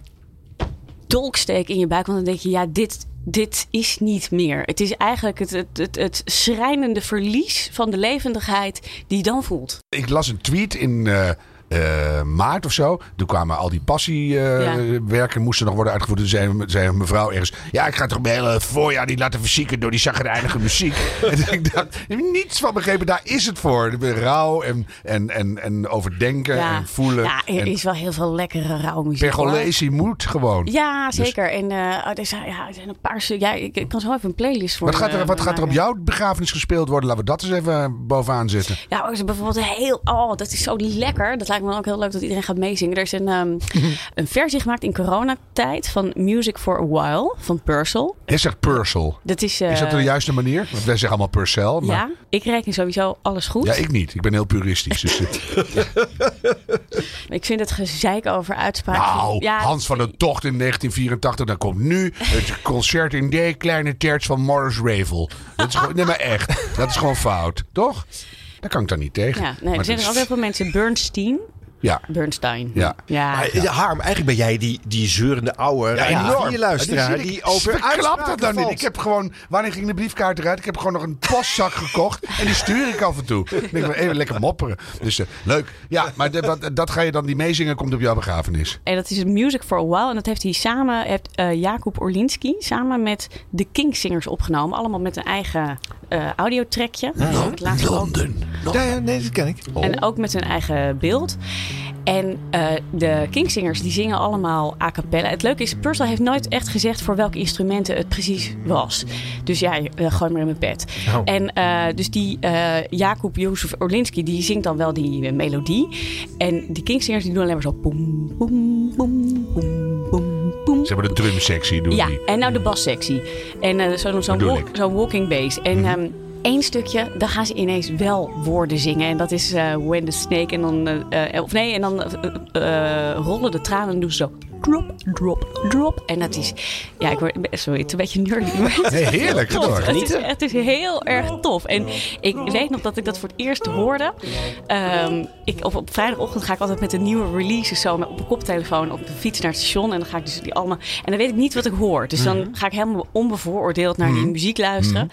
dolksteek in je buik. Want dan denk je, ja, dit, dit is niet meer. Het is eigenlijk het, het, het, het schrijnende verlies van de levendigheid die je dan voelt. Ik las een tweet in eh, eh, maart of zo. Toen kwamen al die passiewerken, moesten nog worden uitgevoerd. Toen zei, zei mevrouw ergens, ja, ik ga toch mijn hele voorjaar niet laten verzieken door die zagrijnige muziek. <laughs> en ik dacht, niets van begrepen, daar is het voor. Rouw en, en, en, en overdenken Ja. en voelen. Ja, er en is wel heel veel lekkere rouwmuziek. Pergolesi moet gewoon. Ja, Dus- zeker. En eh, er, zijn, ja, er zijn een paar... Ja, ik, ik kan zo even een playlist voor Wat gaat, er, eh, wat gaat er op jouw begrafenis gespeeld worden? Laten we dat eens even bovenaan zetten. Ja, is bijvoorbeeld heel... Oh, dat is zo lekker. Dat lijkt me ook heel leuk dat iedereen gaat meezingen. Er is een, ehm, een versie gemaakt in coronatijd van Music for a While van Purcell. Jij zegt Purcell. Dat is... eh, Is dat de juiste manier? Want wij zeggen allemaal Purcell. Maar... Ja, ik reken sowieso alles goed. Ja, ik niet. Ik ben heel puristisch. Dus, <laughs> Ik vind het gezeik over uitspraken. nou, ja, Hans van der Tocht in 1984. Dan komt nu het concert in D kleine terts van Morris Ravel. Dat is gewoon, nee, maar echt. Dat is gewoon fout. Toch? Daar kan ik dan niet tegen. Ja, nee, Maar er zijn er ook is- heel veel mensen. Bernstein. Ja. Bernstein. Ja. Ja. Maar, eh, Harm, eigenlijk ben jij die, die zeurende ouwe Ja, ja, enorm. luisteraar Die, die over Verklap dat dan niet. Ik heb gewoon... Wanneer ging de briefkaart eruit? Ik heb gewoon nog een postzak gekocht. En die stuur ik af en toe. Ik denk even lekker mopperen. Dus eh, leuk. Ja, maar de- wat- dat ga je dan... Die meezingen komt op jouw begrafenis. En dat is Music for a While. En dat heeft hij samen, heeft uh, Jacob Orlinski samen met de Kingsingers opgenomen. Allemaal met een eigen uh, audiotrekje. Ja. Ook. Ja, ja, nee, dat ken ik. En ook met zijn eigen beeld. En uh, de Kingsingers die zingen allemaal a cappella. Het leuke is, Purcell heeft nooit echt gezegd voor welke instrumenten het precies was. Dus ja, uh, gooi maar in mijn pet. Oh. En uh, dus die Jacob Jozef Orlinski, die zingt dan wel die melodie. En die Kingsingers die doen alleen maar zo boem, boem, boem, boem, boem, boem. Ze hebben de drumsectie doen Ja, die. en nou de bassectie. En zo'n zo walk, zo walking bass. En... Mhm. Um, Eén stukje, dan gaan ze ineens wel woorden zingen. En dat is uh, When the Snake. En dan, uh, of nee, en dan rollen de tranen en doen ze zo drop, drop, drop. En dat is, ja, ik word, sorry, het is een beetje nerdy. Maar het Nee, is heerlijk, door. Het is, het is heel erg tof. En ik weet nog dat ik dat voor het eerst hoorde. Um, ik, op, op vrijdagochtend ga ik altijd met de nieuwe releases zo met, op een koptelefoon op de fiets naar het station. En dan ga ik dus die allemaal. En dan weet ik niet wat ik hoor. Dus dan Mhm. ga ik helemaal onbevooroordeeld naar die muziek luisteren.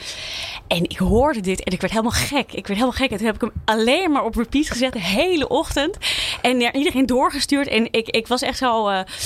En ik hoorde dit en ik werd helemaal gek. Ik werd helemaal gek. En toen heb ik hem alleen maar op repeat gezet de hele ochtend. En naar iedereen doorgestuurd. En ik, ik was echt zo. Uh,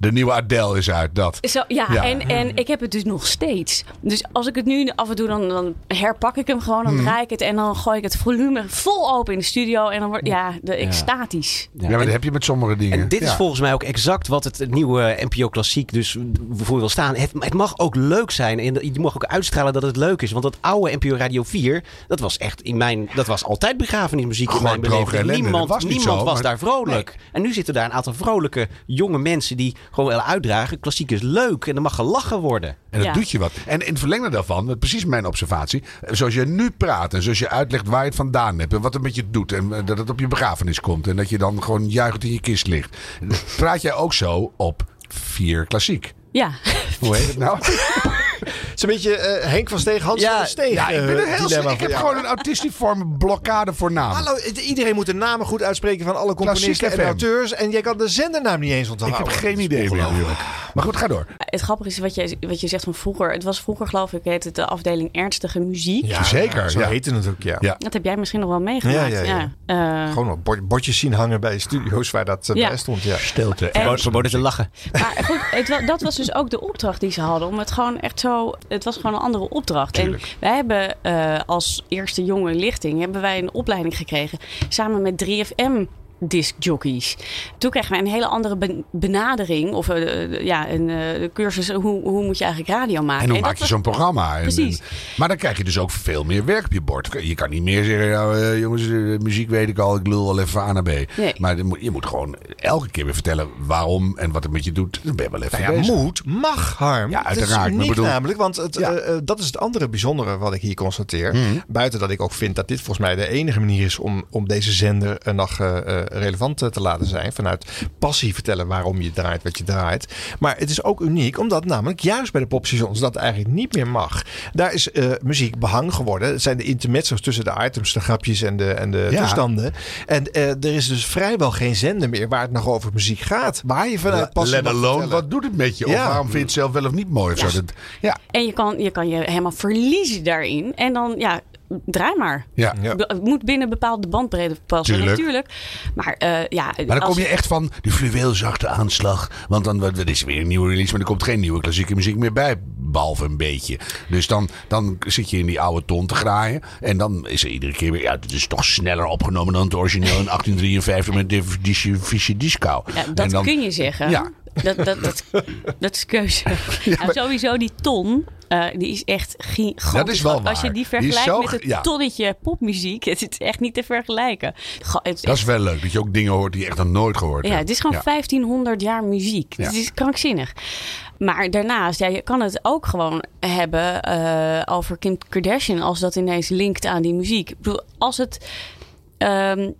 De nieuwe Adele is uit, dat. zo, ja, Ja. En, en ik heb het dus nog steeds. Dus als ik het nu af en toe, dan, dan herpak ik hem gewoon. Dan Mhm. draai ik het en dan gooi ik het volume vol open in de studio. En dan wordt, ja, de, extatisch. Ja, maar dat heb je met sommige dingen. En dit is Ja. volgens mij ook exact wat het nieuwe NPO Klassiek dus voor wil staan. Het, het mag ook leuk zijn en je mag ook uitstralen dat het leuk is. Want dat oude NPO Radio 4, dat was echt in mijn, dat was altijd begrafenismuziek in mijn beleving. Niemand, was niet niemand zo, was maar- daar vrolijk. En nu zitten daar een aantal vrolijke jonge mensen die gewoon wel uitdragen. Klassiek is leuk en er mag gelachen worden. En dat Ja. doet je wat. En in het verlengde daarvan, dat precies mijn observatie. Zoals je nu praat en zoals je uitlegt waar je het vandaan hebt. En wat het met je doet. En eh, dat het op je begrafenis komt. En dat je dan gewoon juichend in je kist ligt. Praat jij ook zo op vier klassiek? Ja. Hoe heet het nou? <laughs> Het is een beetje eh, Henk van Steeg, Hans Ja, van Steeg. Ja, ik, ben eh, een heel, dilemma ik heb gewoon een autistiforme blokkade voor namen. Hallo, iedereen moet de namen goed uitspreken van alle componisten en auteurs. En jij kan de zendernaam niet eens ik onthouden. heb geen idee meer. natuurlijk. Maar goed, ga door. Het grappige is wat je, wat je zegt van vroeger. Het was vroeger geloof ik, heette het de afdeling ernstige muziek. Ja, Zeker, Zo ja. heette het ook, ja. Ja. Dat heb jij misschien nog wel meegemaakt. Ja, ja, ja. Eh, Gewoon bord- bordjes zien hangen bij studio's waar dat Ja. bij stond. Ja. Stilte. En- Verboden te lachen. Maar goed, het, dat was dus ook de opdracht die ze hadden. Om het gewoon echt zo. Het was gewoon een andere opdracht. Tuurlijk. En wij hebben eh, als eerste jonge lichting hebben wij een opleiding gekregen. Samen met 3FM discjockeys. Toen kregen wij een hele andere ben- benadering. Of eh, ja, een eh, cursus. Hoe, hoe moet je eigenlijk radio maken? En hoe dat maak je zo'n programma? En- Precies. en- maar dan krijg je dus ook veel meer werk op je bord. Je kan niet meer zeggen, nou, eh, jongens, eh, muziek weet ik al, ik lul wel even van A naar B. Nee. Maar je moet, je moet gewoon elke keer weer vertellen waarom en wat het met je doet. Dan ben je wel even Nou ja, bezig. moet, mag, Harm. Ja, Het is uiteraard, uniek bedoel- namelijk, want het, Ja. eh, eh, dat is het andere bijzondere wat ik hier constateer. Mhm. Buiten dat ik ook vind dat dit volgens mij de enige manier is om, om deze zender eh, nog eh, eh, relevant eh, te laten zijn. Vanuit passie vertellen waarom je draait wat je draait. Maar het is ook uniek omdat namelijk juist bij de popstations dat eigenlijk niet meer mag. Daar is eh, muziek behang geworden. Het zijn de intermezzo's tussen de items, de grapjes en de, en de Ja. toestanden. En eh, er is dus vrijwel geen zender meer waar het nog over muziek gaat. Waar je vanuit passie Let mag alone, vertellen. wat doet het met je? Of Ja. waarom vind je het zelf wel of niet mooi? Of zo? Dat, ja. En je kan, je kan je helemaal verliezen daarin. En dan, ja, draai maar. Ja. Het moet binnen bepaalde bandbreedte passen, Tuurlijk. natuurlijk. Maar eh, ja, Maar dan als- kom je echt van die fluweelzachte aanslag. Want dan wat- wat is er weer een nieuwe release, maar er komt geen nieuwe klassieke muziek meer bij. Behalve een beetje. Dus dan, dan zit je in die oude ton te graaien. En dan is er iedere keer weer. Ja, het is toch sneller opgenomen dan het origineel in <laughs> 1853 met de Vichy Disco. Ja, dat en dan, kun je zeggen. Ja. Dat, dat, dat, dat is keuze. <laughs> Nou, sowieso die ton, eh, die is echt gigantisch. Dat is wel groot. Als je die vergelijkt zo met het ja. tonnetje popmuziek, <laughs> het is echt niet te vergelijken. Is Dat is echt- wel leuk. Dat je ook dingen hoort die je echt nog nooit gehoord ja, hebt. het is gewoon Ja. 1500 jaar muziek. Ja. Het is krankzinnig. Maar daarnaast, ja, je kan het ook gewoon hebben eh, over Kim Kardashian als dat ineens linkt aan die muziek. Ik bedoel, als het. ehm,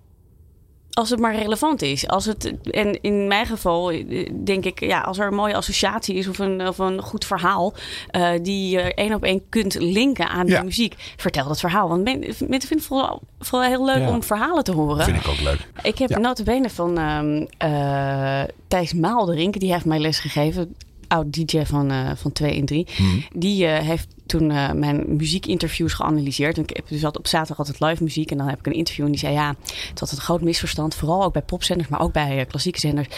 als het maar relevant is. Als het, en in mijn geval eh, denk ik, ja, als er een mooie associatie is of een, of een goed verhaal, eh, die je één op één kunt linken aan Ja. muziek, vertel dat verhaal. Want men- mensen vinden het vooral, vooral heel leuk Ja. om verhalen te horen. Vind ik ook leuk. Ik heb Ja. notabene van ehm eh, Thijs Maalderink, die heeft mij lesgegeven. Oud DJ van, eh, van 2 in 3. Hmm. Die eh, heeft toen eh, mijn muziekinterviews geanalyseerd. En ik heb dus op zaterdag altijd live muziek. En dan heb ik een interview en die zei ja, het was een groot misverstand. Vooral ook bij popzenders, maar ook bij klassieke zenders.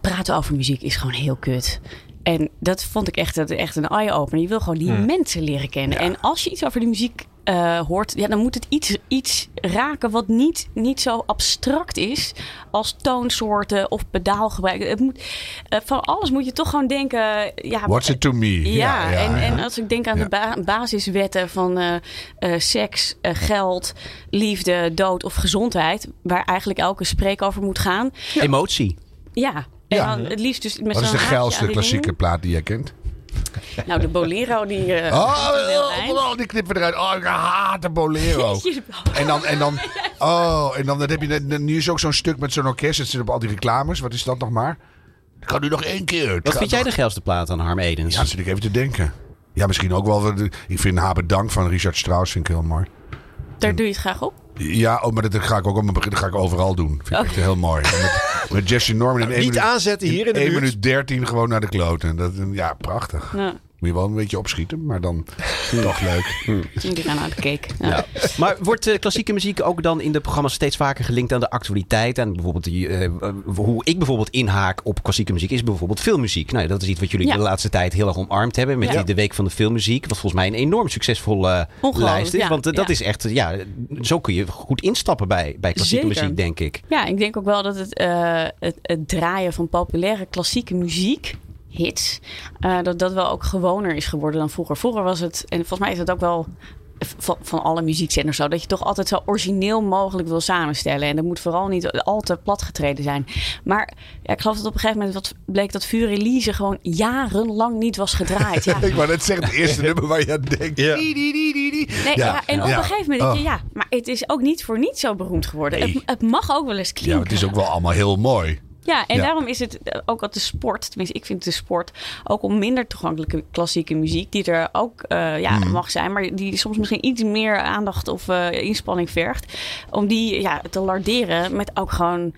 Praten over muziek is gewoon heel kut. En dat vond ik echt, echt een eye-opener. Je wil gewoon die Hmm. mensen leren kennen. En als je iets over die muziek eh, hoort, ja, dan moet het iets, iets raken wat niet, niet zo abstract is als toonsoorten of pedaalgebruik. Het moet, eh, van alles moet je toch gewoon denken. Ja, What's it to me? ja, Ja, ja, en, ja. en als ik denk aan Ja. de ba- basiswetten van eh, eh, seks, geld, liefde, dood of gezondheid, waar eigenlijk elke spreek over moet gaan. Emotie. Ja, en Ja. dan het liefst dus met Wat zo'n is de geilste klassieke plaat die jij kent? Nou, de bolero die. eh, Oh, oh, eind. oh, die knippen eruit. Oh, ik haat de bolero. <laughs> En dan, en dan, <laughs> oh, en dan, dan heb je, nu is ook zo'n stuk met zo'n orkest. Het zit op al die reclames. Wat is dat nog maar? Ik kan nu nog één keer. Wat vind jij nog- de geilste plaat aan Harm Edens? Ja, zit ik even te denken. Ja, misschien ook wel. Ik vind Habe Dank van Richard Strauss vind ik heel mooi. Daar doe je het graag op. Ja, oh, maar dat ga ik ook begin. Dat ga ik overal doen. Vind ik Oh. echt heel mooi. <laughs> Met, met Jesse Norman in één Niet minuut, aanzetten hier in de 1 buurt. minuut 13 gewoon naar de kloten. Dat, ja, prachtig. Ja. Moet je wel een beetje opschieten, maar dan <laughs> toch leuk. Die gaan naar de cake. Ja. Ja. Maar wordt eh, klassieke muziek ook dan in de programma's steeds vaker gelinkt aan de actualiteit? Aan bijvoorbeeld die, eh, hoe ik bijvoorbeeld inhaak op klassieke muziek is bijvoorbeeld filmmuziek. Nou, dat is iets wat jullie Ja. de laatste tijd heel erg omarmd hebben. Met Ja. die- de Week van de Filmmuziek. Wat volgens mij een enorm succesvolle eh, lijst is. ja. Want eh, dat is echt, eh, ja, zo kun je goed instappen bij, bij klassieke Zeker. muziek, denk ik. Ja, ik denk ook wel dat het, eh, het, het draaien van populaire klassieke muziek, hits, eh, dat dat wel ook gewoner is geworden dan vroeger. Vroeger was het, en volgens mij is het ook wel van, van alle muziekzenders zo, dat je toch altijd zo origineel mogelijk wil samenstellen. En dat moet vooral niet al te platgetreden zijn. Maar ja, ik geloof dat op een gegeven moment wat bleek dat Vuur Elise gewoon jarenlang niet was gedraaid. Ja. <laughs> ik wou net zeggen, het eerste <laughs> nummer waar je aan denkt. Ja. Die, die, die, die, die. Nee, ja, en op Ja. een gegeven moment denk je, Oh. ja, maar het is ook niet voor niet zo beroemd geworden. Nee. Het, het mag ook wel eens Ja, klinken. maar het is ook wel allemaal heel mooi. Ja, en Ja. daarom is het eh, ook wat de sport, tenminste ik vind de sport, ook om minder toegankelijke klassieke muziek, die er ook eh, ja, Mhm. mag zijn, maar die soms misschien iets meer aandacht of eh, inspanning vergt, om die ja, te larderen met ook gewoon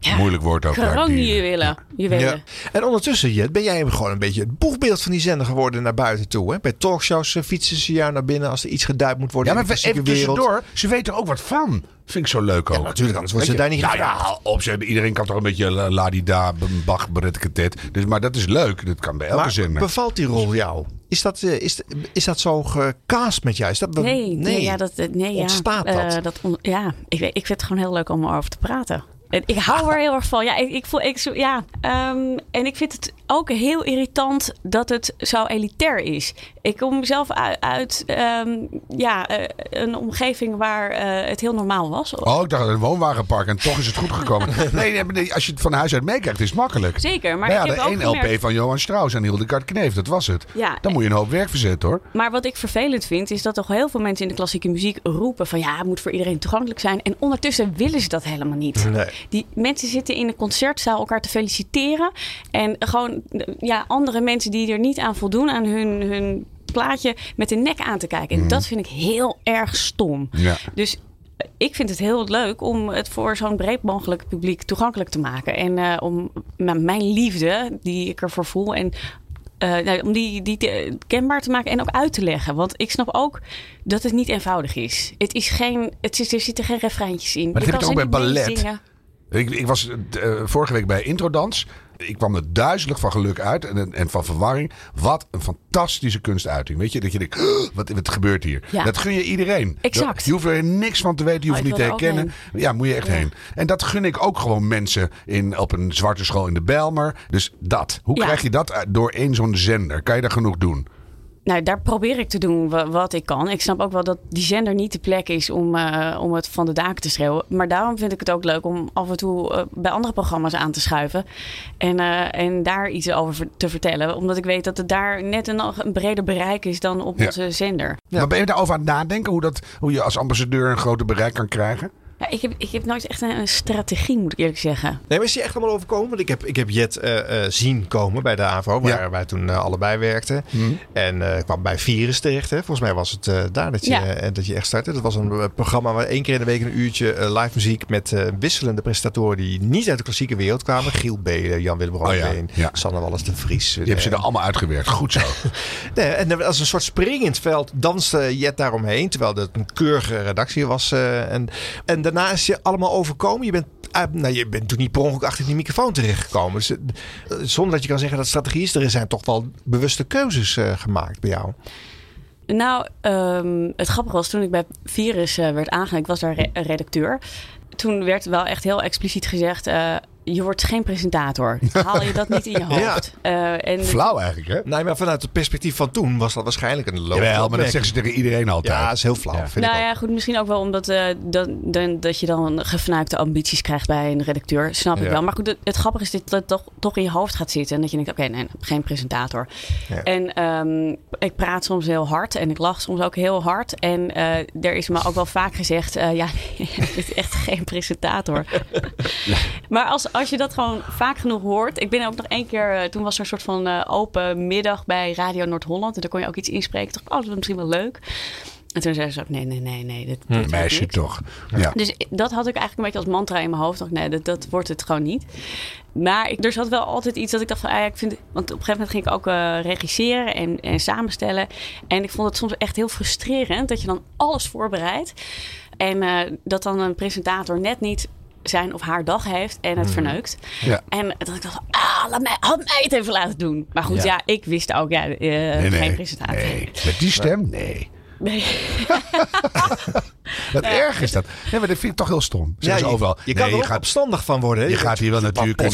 ja, Moeilijk woord ook. kroonjuwelen. Juwelen. Ja. En ondertussen, Jet, ben jij gewoon een beetje het boegbeeld van die zender geworden naar buiten toe. Hè? Bij talkshows fietsen ze jou naar binnen als er iets geduid moet worden Ja, in maar de even wereld. tussendoor. Ze weten er ook wat van. Vind ik zo leuk ook. Ja, natuurlijk, anders wordt ze daar niet nou gevraagd. ja, op. zeg, Iedereen kan toch een beetje la- ladida, bach, beretketet. Dus, maar dat is leuk. Dat kan bij elke Maar zender. bevalt die rol jou? Is dat, eh, is, is dat zo gecast met jou? Is dat, Nee, nee, ja, dat, eh, nee, ja. Ontstaat dat? Eh, dat on- ja, ik, weet- ik vind het gewoon heel leuk om erover te praten. En Ik hou er heel erg van. Ja, ik, ik voel, ik, ja, ehm, en ik vind het ook heel irritant dat het zo elitair is. Ik kom zelf uit, uit ehm, ja, eh, een omgeving waar eh, het heel normaal was. Oh, ik dacht een woonwagenpark en toch is het goed gekomen. <laughs> nee, nee, als je het van huis uit meekrijgt, is het makkelijk. Zeker, maar Nou ik ja, heb de één LP gemerkt- van Johan Strauss en Hildegard Kneef, dat was het. Ja, Dan moet je een hoop werk verzetten hoor. Maar wat ik vervelend vind, is dat toch heel veel mensen in de klassieke muziek roepen van ja, het moet voor iedereen toegankelijk zijn. En ondertussen willen ze dat helemaal niet. Nee. Die mensen zitten in een concertzaal elkaar te feliciteren. En gewoon ja, andere mensen die er niet aan voldoen aan hun, hun plaatje met de nek aan te kijken. En Mhm. dat vind ik heel erg stom. Ja. Dus eh, ik vind het heel leuk om het voor zo'n breed mogelijk publiek toegankelijk te maken. En eh, om mijn liefde, die ik ervoor voel. En eh, nou, om die, die te- kenbaar te maken en ook uit te leggen. Want ik snap ook dat het niet eenvoudig is. Het is geen, het er zitten geen refreintjes in. Maar Je dat heb kan ik ook bij ballet. Ik, ik was eh, vorige week bij Introdans. Ik kwam er duizelig van geluk uit en, en van verwarring. Wat een fantastische kunstuiting. Weet je, dat je denkt, "Oh, wat, wat gebeurt hier? Ja. Dat gun je iedereen. Exact. Je hoeft er niks van te weten, je Oh, hoeft ik niet te er herkennen. Ja, moet je echt Ja. heen. En dat gun ik ook gewoon mensen in, op een zwarte school in de Bijlmer. Dus dat. Hoe Ja. krijg je dat door één zo'n zender? Kan je daar genoeg doen? Nou, daar probeer ik te doen wa- wat ik kan. Ik snap ook wel dat die zender niet de plek is om, eh, om het van de daken te schreeuwen. Maar daarom vind ik het ook leuk om af en toe eh, bij andere programma's aan te schuiven. En, eh, en daar iets over ver- te vertellen. Omdat ik weet dat het daar net een, een breder bereik is dan op Ja. onze zender. Maar ben je daarover aan het nadenken? Hoe, dat, hoe je als ambassadeur een groter bereik kan krijgen? Ja, ik, heb, ik heb nooit echt een, een strategie, moet ik eerlijk zeggen. Nee, maar is die echt allemaal overkomen? Want ik heb, ik heb Jet eh, eh, zien komen bij de AVO, waar wij toen eh, allebei werkten. En eh, kwam bij Virus terecht. Hè? Volgens mij was het eh, daar dat je, Ja. dat je echt startte. Dat was een programma waar één keer in de week een uurtje live muziek met eh, wisselende presentatoren die niet uit de klassieke wereld kwamen. Giel Belen, Jan-Willem Oh Roodbeen, ja. Sanne Wallis de Vries. Je hebt ze er allemaal uitgewerkt. Goed zo. <laughs> Nee, en als een soort springend veld danste Jet daaromheen. Terwijl het een keurige redactie was. eh, en, en daarna is je allemaal overkomen. Je bent, ah, nou, je bent toen niet per ongeluk achter die microfoon terechtgekomen. Dus, eh, zonder dat je kan zeggen dat strategie is. Er zijn toch wel bewuste keuzes eh, gemaakt bij jou. Nou, ehm, het grappige was toen ik bij Virus eh, werd aangegeven, ik was daar re- redacteur. Toen werd wel echt heel expliciet gezegd: eh, je wordt geen presentator. <laughs> Haal je dat niet in je hoofd? Eh, en Flauw eigenlijk, hè? Nee, maar vanuit het perspectief van toen was dat waarschijnlijk een Jawel, maar dat zeggen ze tegen iedereen altijd. Ja, dat is heel flauw. Vind nou ik ook. ja, goed, misschien ook wel omdat eh, dat, dan, dat je dan gefnuikte ambities krijgt bij een redacteur. Snap ik Ja. wel. Maar goed, het, het grappige is dat het toch, toch in je hoofd gaat zitten. En dat je denkt, oké, nee, geen presentator. Ja. En ehm, ik praat soms heel hard en ik lach soms ook heel hard. En eh, er is me ook wel vaak gezegd, eh, ja, <laughs> je bent echt geen presentator. <laughs> Maar als, als je dat gewoon vaak genoeg hoort. Ik ben ook nog één keer, eh, toen was er een soort van eh, open middag bij Radio Noord-Holland. En daar kon je ook iets inspreken. Ik dacht, oh, dat is misschien wel leuk. En toen zei ze ook, nee, nee, nee, nee. Dit, dit wordt Meisje niks. toch. Ja. Dus dat had ik eigenlijk een beetje als mantra in mijn hoofd. Dacht, nee, dat, dat wordt het gewoon niet. Maar ik, er zat wel altijd iets dat ik dacht van, ah, ja, ik vind, want op een gegeven moment ging ik ook eh, regisseren en, en samenstellen. En ik vond het soms echt heel frustrerend dat je dan alles voorbereidt. En dat dan een presentator net niet zijn of haar dag heeft en het Mhm. verneukt. Ja. En dat ik dacht, ah, laat mij, had mij het even laten doen. Maar goed, Ja. ja, ik wist ook, ja, eh, Nee, nee. geen presentator. Nee. Met die stem? Nee. Nee. <laughs> Wat Ja. erg is dat. Nee, maar dat vind ik toch heel stom. Ze je, overal. je kan nee, er je gaat, opstandig van worden. hè. je gaat hier wel natuurlijk je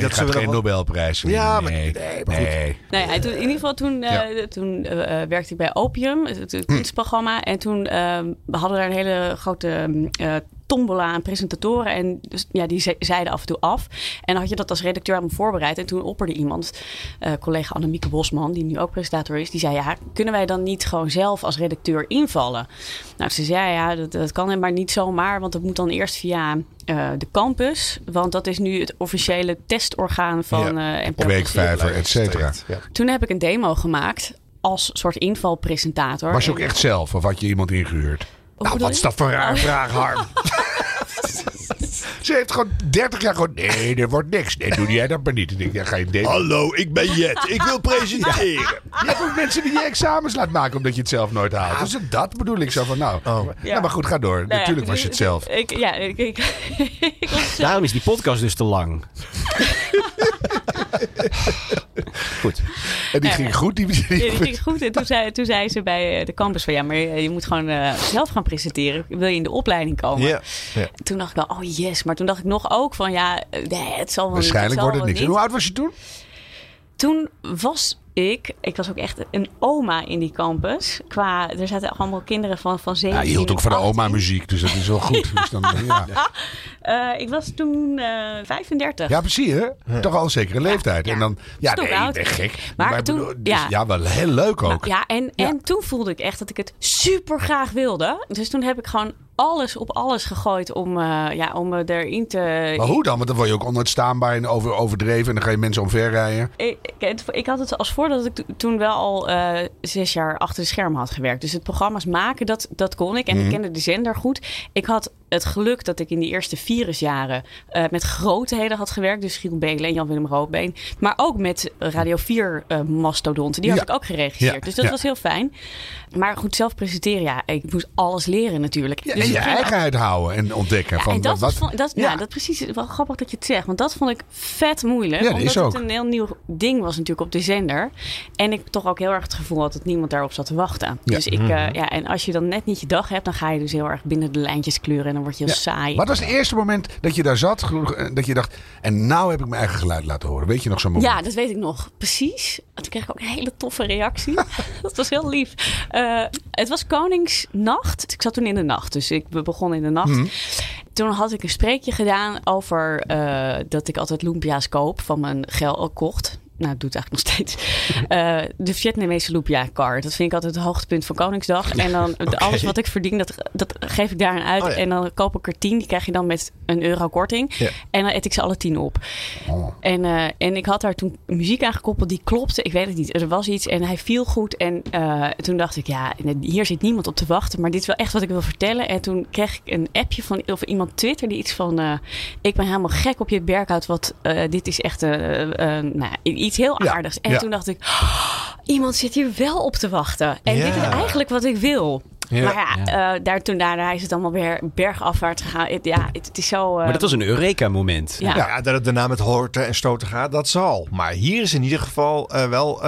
dat gaat ze geen wel- Nobelprijs winnen. Ja, maar- nee. nee, maar nee. Nou ja, toen, in ieder geval toen, eh, Ja. toen eh, werkte ik bij Opium, het, het kunstprogramma. En toen eh, we hadden daar een hele grote eh tombola aan presentatoren. En dus, ja, die ze- zeiden af en toe af. En dan had je dat als redacteur aan me voorbereid. En toen opperde iemand, eh, collega Annemieke Bosman, die nu ook presentator is. Die zei, ja, kunnen wij dan niet gewoon zelf als redacteur invallen? Nou, ze zei, ja, dat, dat kan maar niet zomaar. Want dat moet dan eerst via eh, de campus. Want dat is nu het officiële testorgaan van Ja. eh Weekvijver, et cetera. Toen heb ik een demo gemaakt als soort invalpresentator. Was je ook echt zelf of had je iemand ingehuurd? Hoe bedoel je? voor een raar vraag, Harm? <laughs> Ze heeft gewoon 30 jaar gewoon... Nee, er wordt niks. Nee, doe jij dat maar niet. Ik denk, ja, ga je demo. Hallo, ik ben Jet. Ik wil <laughs> presenteren. Je hebt ook mensen die je examens laat maken omdat je het zelf nooit haalt. Dus dat bedoel ik zo van, nou. Ja, maar goed, ga door. Nou ja, Natuurlijk was je het zelf. Ik, ja, ik, ik, <laughs> ik was Daarom is die podcast dus te lang. <laughs> Goed. En die ging goed. Die, die, Ja, die ging goed. En toen zei, toen zei ze bij eh, de campus van ja, maar je je moet gewoon eh, zelf gaan presenteren. Wil je in de opleiding komen? Ja. ja. Toen dacht ik wel, oh yes. Maar toen dacht ik nog ook van ja, eh, nee, het zal wel Waarschijnlijk wordt het niks. En niet. hoe oud was je toen? Toen was ik, ik was ook echt een oma in die campus. Qua, er zaten allemaal kinderen van, van 17 Ja, je hield ook van de 18. oma muziek, dus dat is wel goed. Dus dan, <laughs> ja. Eh, ik was toen eh 35. ja, precies hè? Toch al een zekere leeftijd. En dan, ja, nee, oud? nee, gek. Maar ik toen- bedoel, dus ja. ja, wel heel leuk ook. Ja, en, en toen voelde ik echt dat ik het super graag wilde. Dus toen heb ik gewoon alles op alles gegooid om, eh, ja, om erin te... Maar hoe dan? Want dan word je ook onuitstaanbaar en over, overdreven. En dan ga je mensen omverrijden. Ik, ik, ik had het als voordeel dat ik to- toen wel al eh, zes jaar achter de schermen had gewerkt. Dus het programma's maken, dat, dat kon ik. En Mhm. ik kende de zender goed. Ik had het geluk dat ik in die eerste virusjaren eh, met grootheden had gewerkt. Dus Giel Belen en Jan-Willem Roodbeen. Maar ook met Radio 4 eh, mastodonten. Die had ik ook geregisseerd. Ja, Dus dat ja. was heel fijn. Maar goed, zelf presenteren, ja, ik moest alles leren natuurlijk. Ja, Dus en je ik ging- eigenheid houden en ontdekken. ja, van en dat, wat, was van, dat, ja. dat precies wel grappig dat je het zegt. Want dat vond ik vet moeilijk. Omdat is ook. het een heel nieuw ding was natuurlijk op de zender. En ik toch ook heel erg het gevoel had dat niemand daarop zat te wachten. Ja. Dus ik, Mhm. eh, ja, en als je dan net niet je dag hebt, dan ga je dus heel erg binnen de lijntjes kleuren. En dan word je heel saai. Wat was het eerste moment dat je daar zat, eh, dat je dacht, en nou heb ik mijn eigen geluid laten horen? Weet je nog zo'n moment? Ja, dat weet ik nog. Precies. Toen kreeg ik ook een hele toffe reactie. <laughs> dat was heel lief. Eh, het was Koningsnacht. Ik zat toen in de nacht. Dus ik we begonnen in de nacht. Mhm. Toen had ik een spreekje gedaan over eh, dat ik altijd lumpia's koop van mijn geld kocht. Nou, dat doet het eigenlijk nog steeds. <laughs> Eh, de Vietnamese lumpia car. Dat vind ik altijd het hoogtepunt van Koningsdag. En dan <laughs> alles wat ik verdien, dat, dat geef ik daaraan uit. Oh ja. En dan koop ik er tien. Die krijg je dan met een euro korting. Ja. En dan eet ik ze alle tien op. En, eh, en ik had daar toen muziek aan gekoppeld die klopte. Ik weet het niet. Er was iets en hij viel goed. En eh, toen dacht ik, ja, hier zit niemand op te wachten. Maar dit is wel echt wat ik wil vertellen. En toen kreeg ik een appje van of iemand Twitter die iets van... ik ben helemaal gek op je berghout. Wat, dit is echt nou, iets heel Ja, aardigs. En ja. toen dacht ik, "Oh, iemand zit hier wel op te wachten. En dit is eigenlijk wat ik wil. Ja. Maar ja, eh, daar, toen daarna is het allemaal weer bergafwaarts gegaan. Het, ja, het, is zo... eh, Maar dat was een Eureka-moment. Ja. Ja, dat het daarna met horten en stoten gaat, dat zal. Maar hier is in ieder geval eh, wel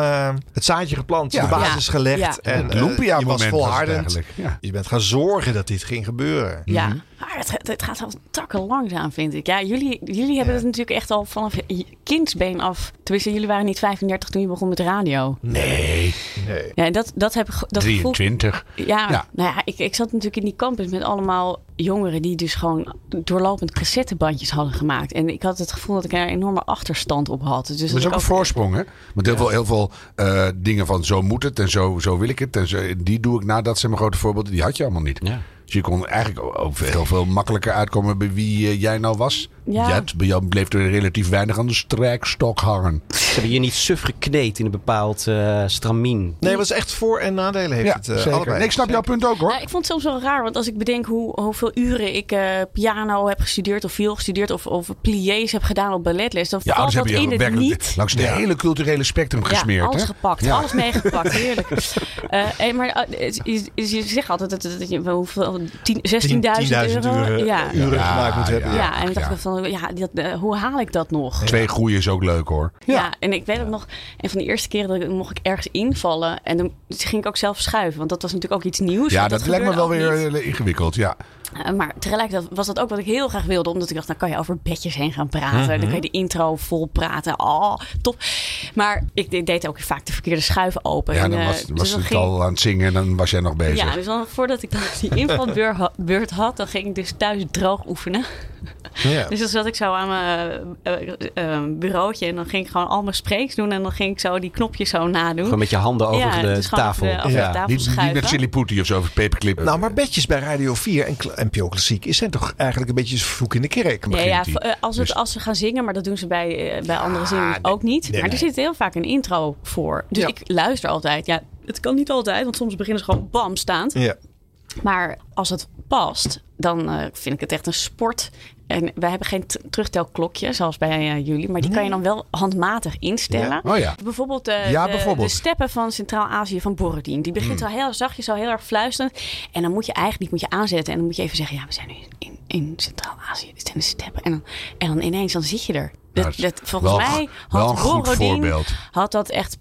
het zaadje geplant, Ja. de basis Ja. gelegd. Ja. En Het eh, je was volhardend. Je bent gaan zorgen dat dit ging gebeuren. Ja, Mhm. Maar het, het, gaat wel takken langzaam, vind ik. Ja, jullie, jullie hebben het natuurlijk echt al vanaf je kindsbeen af. Tenminste, jullie waren niet 35 toen je begon met radio. Nee, Nee. Ja, en dat, dat heb Dat gevoel- 23. ja, Ja. nou ja, ik, ik zat natuurlijk in die campus met allemaal jongeren die dus gewoon doorlopend cassettebandjes hadden gemaakt. En ik had het gevoel dat ik er een enorme achterstand op had. Dus dat dat is ook een voorsprong, hè? Want heel veel, heel veel eh, dingen van zo moet het en zo, zo wil ik het. En zo, die doe ik na. Dat zijn mijn grote voorbeelden. Die had je allemaal niet. Ja. Dus je kon eigenlijk ook heel veel makkelijker uitkomen bij wie eh, jij nou was. Ja. Jet, bij jou bleef er relatief weinig aan de strijkstok hangen. Ze hebben je niet suf gekneed in een bepaald eh stramien. Nee, wat is echt voor- en nadelen heeft Ja, het eh, zeker. allebei. Nee, ik snap jouw punt ook, hoor. Ja, ik vond het soms wel raar, want als ik bedenk hoe, hoeveel uren ik eh, piano heb gestudeerd of viool gestudeerd of, of pliés heb gedaan op balletles, dan Ja, valt anders dat heb je in het niet. langs de hele culturele spectrum gesmeerd. Ja, alles hè? gepakt, Ja. alles meegepakt, <laughs> heerlijk. Eh, en maar het- je, je zegt altijd dat, dat je hoeveel, 10 16.000 euro. uren, ja. uren Ja, gemaakt moet ja, hebben. Ja, Ja. en ik dacht ja. van, ja, dat, hoe haal ik dat nog? Twee groeien is ook leuk, hoor. Ja. En ik weet ook nog, een van de eerste keren dat ik, mocht ik ergens invallen. En dan ging ik ook zelf schuiven, want dat was natuurlijk ook iets nieuws. Ja, want dat lijkt me wel weer niet. eh, ingewikkeld, ja. Uh, maar tegelijkertijd was dat ook wat ik heel graag wilde. Omdat ik dacht, dan kan je over bedjes heen gaan praten. Mhm. Dan kan je de intro vol praten. Oh, top. Maar ik de- deed ook vaak de verkeerde schuiven open. Ja, En, dan eh, was, dus was dan het ging- al aan het zingen en dan was jij nog bezig. Ja, dus dan, voordat ik dan die invalbeurt ha- beurt had, dan ging ik dus thuis droog oefenen. Ja. <laughs> Dus dan zat ik zo aan mijn eh, eh, eh, bureautje en dan ging ik gewoon al mijn spreeks doen. En dan ging ik zo die knopjes zo nadoen. Gewoon met je handen over Ja, de dus tafel. over de- over Ja. de tafel Niet, niet met Silly Putty of zo, of paperclip. Nou, maar bedjes bij Radio 4 en NPO Klassiek is zijn toch eigenlijk een beetje vloek in de kerk. Ja, ja, begint hij. v- als, het, Dus- als ze gaan zingen, maar dat doen ze bij, bij andere zingen ook niet. Nee, maar nee. er zit heel vaak een intro voor. Dus Ja. ik luister altijd. Ja, het kan niet altijd, want soms beginnen ze gewoon bam staand. Ja. Maar als het past, dan eh, vind ik het echt een sport. En wij hebben geen terugtelklokje, zoals bij eh, jullie. Maar die kan je dan wel handmatig instellen. Ja. Oh ja. Bijvoorbeeld, eh, Ja, de, bijvoorbeeld. de steppen van Centraal-Azië van Borodin. Die begint Hmm. wel heel zachtjes, zo heel erg fluisterend. En dan moet je eigenlijk, die moet je aanzetten. En dan moet je even zeggen, ja, we zijn nu in, in Centraal-Azië. Dit zijn de steppen. En dan, en dan ineens, dan zit je er. Dat, dat is dat, volgens wel- mij had Borodin had dat echt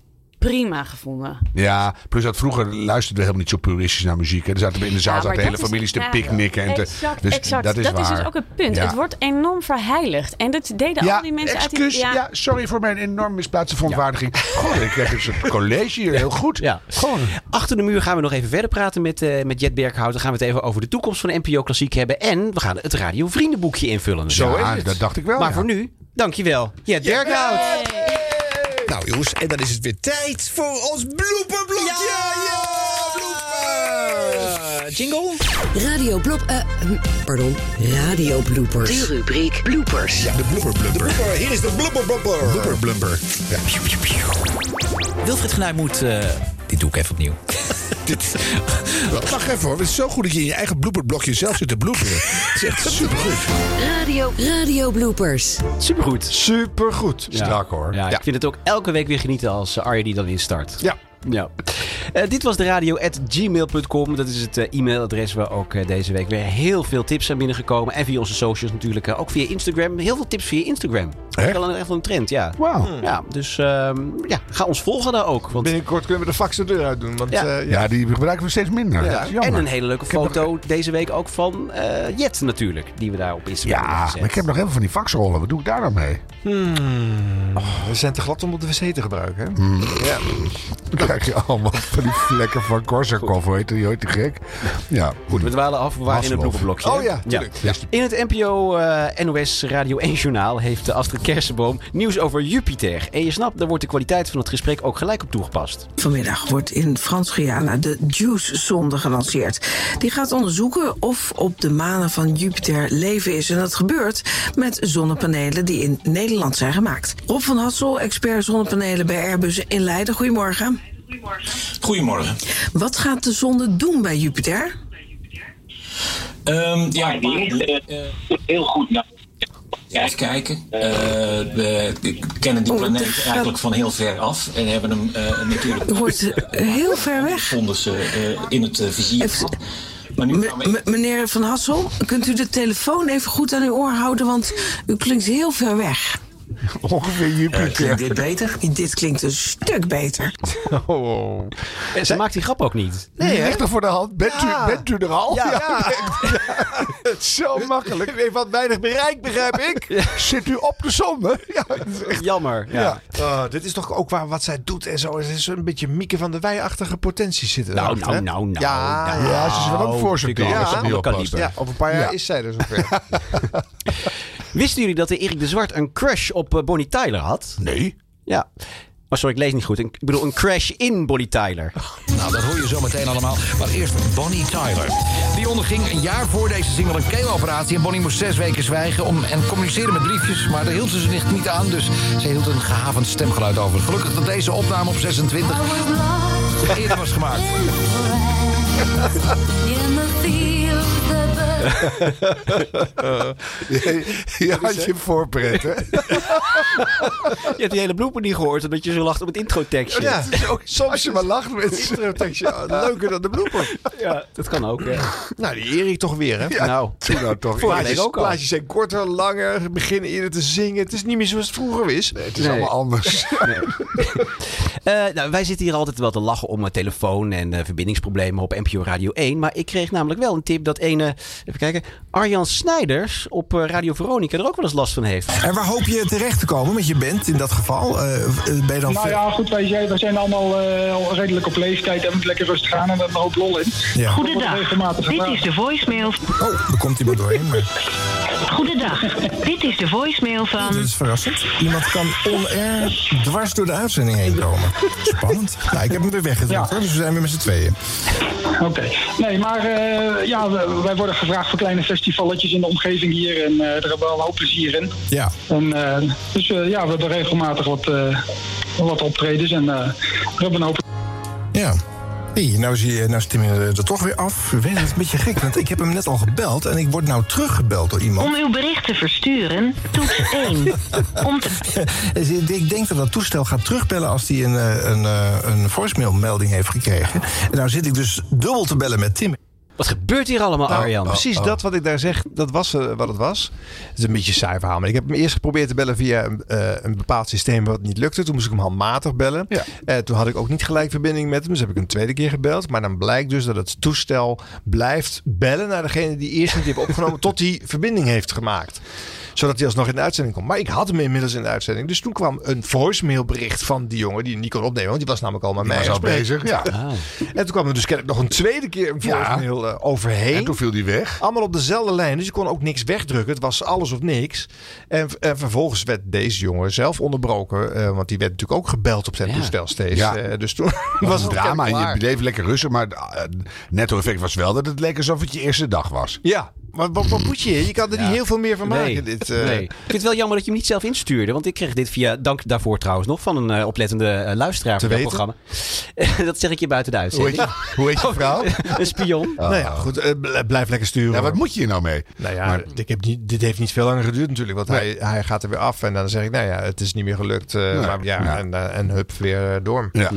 prima gevonden. Ja, plus dat vroeger luisterden we helemaal niet zo puristisch naar muziek. Hè. Er zaten we in de zaal Ja, zaten hele families te picknicken. En te, exact, dus exact. Dat is dat waar. is dus ook het punt. Ja. Het wordt enorm verheiligd. En dat deden al die mensen uit die... ja. sorry voor mijn enorm misplaatste verontwaardiging. Goh, ik krijg dus het college hier heel goed. Ja. Gewoon. Achter de muur gaan we nog even verder praten met, eh met Jet Berghout. Dan gaan we het even over de toekomst van NPO Klassiek hebben. En we gaan het Radio Vriendenboekje invullen. Zo Ja, is het. dat dacht ik wel. Maar ja. voor nu, dankjewel. Jet Berghout. Nou jongens, en dan is het weer tijd voor ons blooperblokje. Ja, blooper. jingle? Radio Blop... eh, hm, pardon, Radio Bloopers. De rubriek bloopers. Ja, de blooper blumper. Hier is de blooper blumper. Blooper blumper. Ja. Wilfried Genuij moet... eh, dit doe ik even opnieuw. <laughs> Dit- Wacht even hoor. Het is zo goed dat je in je eigen blooperblokje zelf zit te bloeperen. Het is echt <laughs> supergoed. Radio, radio bloopers. Supergoed. Supergoed. Ja. Strak hoor. Ja, ik vind het ook elke week weer genieten als Arjen die dan instart. Ja. Ja. Eh, dit was de radio at gmail.com. Dat is het eh, e-mailadres waar ook eh, deze week weer heel veel tips zijn binnengekomen. En via onze socials natuurlijk. ook via Instagram. Heel veel tips via Instagram. Dat is wel een, echt wel een trend, ja. Wauw. Ja, dus ehm, ja, ga ons volgen daar ook. Want, Binnenkort kunnen we de fax de deur uit doen. Want, Ja. eh, Ja, die gebruiken we steeds minder. Ja, Dat is jammer. En een hele leuke foto deze week ook van eh, Jet natuurlijk. Die we daar op Instagram hebben Ja, maar ik heb nog heel veel van die faxrollen. Wat doe ik daar dan mee? Hmm. we zijn te glad om op de wc te gebruiken. Hè? Hmm. Ja. Krijg je allemaal van die vlekken van Korsakoff. Hoe heet die ooit te gek? Ja, Goed, we dwalen af. We waren in het Hasselhoff. bloepenblokje. Oh ja, tuurlijk. Ja. In het NPO eh, NOS Radio 1 journaal heeft Astrid Kersenboom nieuws over Jupiter. En je snapt, daar wordt de kwaliteit van het gesprek ook gelijk op toegepast. Vanmiddag wordt in Frans-Guyana de JUICE-zonde gelanceerd. Die gaat onderzoeken of op de manen van Jupiter leven is. En dat gebeurt met zonnepanelen die in Nederland zijn gemaakt. Rob van Hassel, expert zonnepanelen bij Airbus in Leiden. Goedemorgen. Goedemorgen. Wat gaat de zonde doen bij Jupiter? Ehm, ja, heel goed naar. Even kijken. Eh, we kennen die Oh, planeet eigenlijk van heel ver af en hebben hem eh, natuurlijk. Het wordt eh, heel ver weg. Vonden ze eh, in het eh, vizier. Maar nu gaan we M- meneer Van Hassel, kunt u de telefoon even goed aan uw oor houden? Want u klinkt heel ver weg. <laughs> Ongeveer Jupiter. klinkt dit beter? Dit klinkt een stuk beter. <laughs> Oh. En ze maakt die grap ook niet. Nee? Ligt er voor de hand. Bent, Ja. u, bent u er al? Ja, ja. <laughs> zo makkelijk. U heeft wat weinig bereik, begrijp ik. Zit u op de zonde? Ja, dat is echt- Jammer. Ja. Ja. Oh, dit is toch ook waar wat zij doet en zo. Het is een beetje Mieke van de Wij-achtige potentie zitten. Nou, nou, nou, nou. Ja, nou. Ja, ze is wel ook voor niet kaliber. ja, over een paar jaar Ja. is zij er zover. Wisten jullie dat de Erik de Zwart een crush op eh, Bonnie Tyler had? Nee. Ja. Oh, sorry, ik lees niet goed. Ik bedoel, een crash in Bonnie Tyler. Nou, dat hoor je zo meteen allemaal. Maar eerst Bonnie Tyler. Die onderging een jaar voor deze single een keeloperatie. En Bonnie moest zes weken zwijgen om, en communiceren met briefjes. Maar daar hield ze zich niet aan, dus ze hield een gehavend stemgeluid over. Gelukkig dat deze opname op 26 eerder was gemaakt. Je had je voorpret, hè? Je hebt die hele blooper niet gehoord, omdat je zo lacht op het introtekstje. Ja, ook <laughs> soms Als je maar lacht met Het introtekstje, leuker dan de blooper. Ja, dat kan ook. Hè. Nou, die Erik toch weer, hè? Ja, Nou, nou toch. Plaatjes, ook al. plaatjes zijn korter, langer, beginnen eerder te zingen. Het is niet meer zoals het vroeger is. Het is Nee. allemaal anders. <laughs> Eh, nou, wij zitten hier altijd wel te lachen om uh, telefoon en eh, verbindingsproblemen op NPO Radio 1. Maar ik kreeg namelijk wel een tip dat ene, even kijken, Arjan Snijders op eh, Radio Veronica er ook wel eens last van heeft. En waar hoop je terecht te komen met je band in dat geval? Eh, eh, ben je dan Nou ja, goed, wij zijn, wij zijn allemaal eh, al redelijk op leeftijd en we moeten lekker rustig aan en we hebben een hoop lol in. Ja. Goedendag, dit is de voicemail. Oh, er komt iemand doorheen. Maar... Goedendag, dit is de voicemail van... Dat is verrassend. Iemand kan on-air dwars door de uitzending heen komen. Spannend. Nou, ik heb hem weer weggedrukt, hoor, dus we zijn weer met z'n tweeën. Oké. Nee, maar eh, ja, we- wij worden gevraagd voor kleine festivalletjes in de omgeving hier. En eh, daar hebben we wel een hoop plezier in. Ja. En, eh, dus eh, ja, we hebben regelmatig wat, eh, wat optredens. En eh, we hebben een hoop... Ja. Hey, nou, zie je, nou is Tim er toch weer af. Weet het, is een beetje gek, want ik heb hem net al gebeld... en ik word nou teruggebeld door iemand. Om uw bericht te versturen, toets <laughs> 1. Om te... Dus ik denk dat dat toestel gaat terugbellen als hij een, eh, een, eh, een voicemail-melding heeft gekregen. En nou zit ik dus dubbel te bellen met Tim. Wat gebeurt hier allemaal, Nou, Arjan? Precies dat wat ik daar zeg, dat was eh, wat het was. Het is een beetje een saai verhaal. Maar ik heb hem eerst geprobeerd te bellen via een, eh, een bepaald systeem wat niet lukte. Toen moest ik hem handmatig bellen. Eh, toen had ik ook niet gelijk verbinding met hem. Dus heb ik een tweede keer gebeld. Maar dan blijkt dus dat het toestel blijft bellen naar degene die eerst niet heeft opgenomen. <laughs> tot hij verbinding heeft gemaakt zodat hij alsnog in de uitzending komt. Maar ik had hem inmiddels in de uitzending. Dus toen kwam een voicemailbericht van die jongen die hij niet kon opnemen. Want die was namelijk al met mij al bezig, ja. En toen kwam er dus kennelijk nog een tweede keer een Ja. voicemail eh, overheen. En toen viel die weg. Allemaal op dezelfde lijn. Dus je kon ook niks wegdrukken. Het was alles of niks. En, en vervolgens werd deze jongen zelf onderbroken. eh, want die werd natuurlijk ook gebeld op zijn toestel steeds. Ja. Eh, dus toen <laughs> was het drama. Je bleef lekker rustig, maar het netto effect was wel dat het leek alsof het je eerste dag was. Ja, wat, wat, wat moet je? Je kan er niet heel veel meer van maken. Nee, Eh, nee. Ik vind het wel jammer dat je hem niet zelf instuurde. Want ik kreeg dit via, dank daarvoor trouwens nog, van een eh, oplettende eh, luisteraar Te van het programma. <laughs> dat zeg ik je buiten de Hoe heet, je, <laughs> hoe heet je vrouw? <laughs> een spion. Nou ja, goed. bl- blijf lekker sturen. Ja, wat moet je hier nou mee? Nou ja, ik heb niet, dit heeft niet veel langer geduurd natuurlijk. Want hij, hij gaat er weer af. En dan zeg ik, nou ja, het is niet meer gelukt. eh, Nee. maar ja, Ja. En, en hup, weer door. Ja.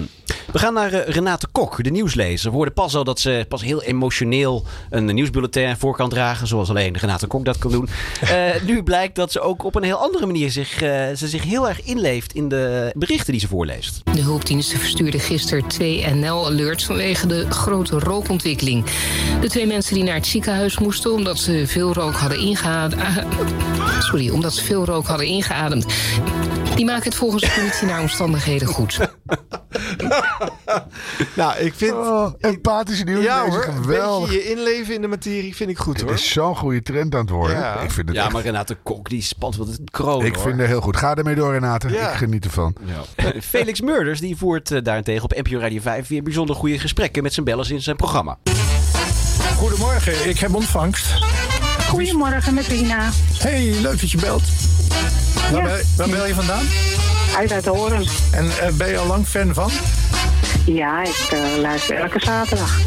We gaan naar Renate Kok, de nieuwslezer. We hoorden pas al dat ze pas heel emotioneel een nieuwsbulletin voor kan dragen. Zoals alleen Renate Kok dat kan doen. Eh, nu blijkt dat ze ook op een heel andere manier zich, eh, ze zich heel erg inleeft in de berichten die ze voorleest. De hulpdiensten verstuurden gisteren twee NL-alerts vanwege de grote rookontwikkeling. De twee mensen die naar het ziekenhuis moesten omdat ze veel rook hadden ingeademd. <laughs> Sorry, omdat ze veel rook hadden ingeademd. Die maken het volgens de politie naar omstandigheden goed. <laughs> Nou, ik vind... empathische nieuwslezer, Ja hoor, geweldig. Een beetje je inleven in de materie vind ik goed Het hoor. is zo'n goede trend aan het worden. Ja. Ik vind het Ja, echt- maar Renate Kok die spant wat het kroon. ik vind het heel goed. Ga ermee door, Renate. Ja. Ik geniet ervan. Eh, Felix Murders die voert eh, daarentegen op NPO Radio 5 weer bijzonder goede gesprekken met zijn bellers in zijn programma. Goedemorgen, ik heb ontvangst. Goedemorgen met Rina. Hey, leuk dat je belt. Waar, Ja. bel, waar bel je vandaan? Uit uit Horen. En eh, ben je al lang fan van? Ja, ik eh, luister elke zaterdag.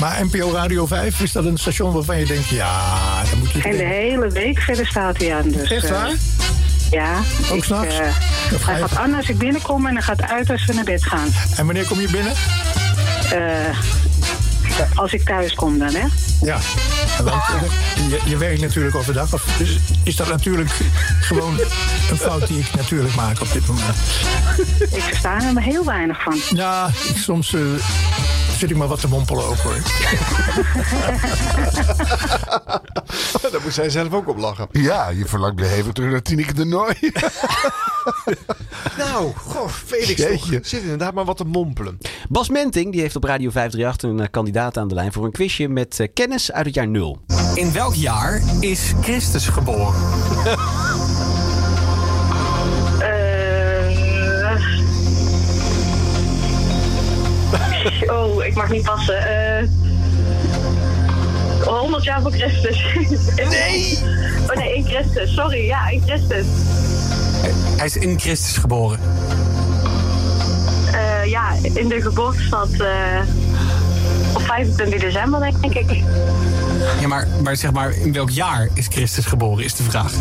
Maar NPO Radio 5, is dat een station waarvan je denkt... ja, dan moet je... En de hele week verder staat hij aan. Dus, Echt eh, waar? ja. Ook s'nachts? ga hij gaat aan als ik binnenkom en hij gaat uit als we naar bed gaan. En wanneer kom je binnen? Als ik thuis kom dan, hè? Ja, want eh, je, je werkt natuurlijk overdag. Of is, is dat natuurlijk gewoon een fout die ik natuurlijk maak op dit moment? Ik versta er maar heel weinig van. Ja, ik- soms eh, zit ik maar wat te mompelen ook hoor. <laughs> Daar moet zij zelf ook op lachen. Ja, je verlangt weer even terug naar Tineke de Nooi. <laughs> Nou, goh, Felix Jeetje. toch, zit inderdaad maar wat te mompelen. Bas Menting die heeft op Radio 538 een eh, kandidaat aan de lijn voor een quizje met eh, kennis uit het jaar nul. In welk jaar is Christus geboren? <laughs> oh, ik mag niet passen. Eh 100 jaar voor Christus. Nee! Oh nee, in Christus. Sorry, ja, in Christus. Hij is in Christus geboren. Eh, ja, in de geboortestad eh op 25 december, denk ik. Ja, maar, maar zeg maar, in welk jaar is Christus geboren, is de vraag.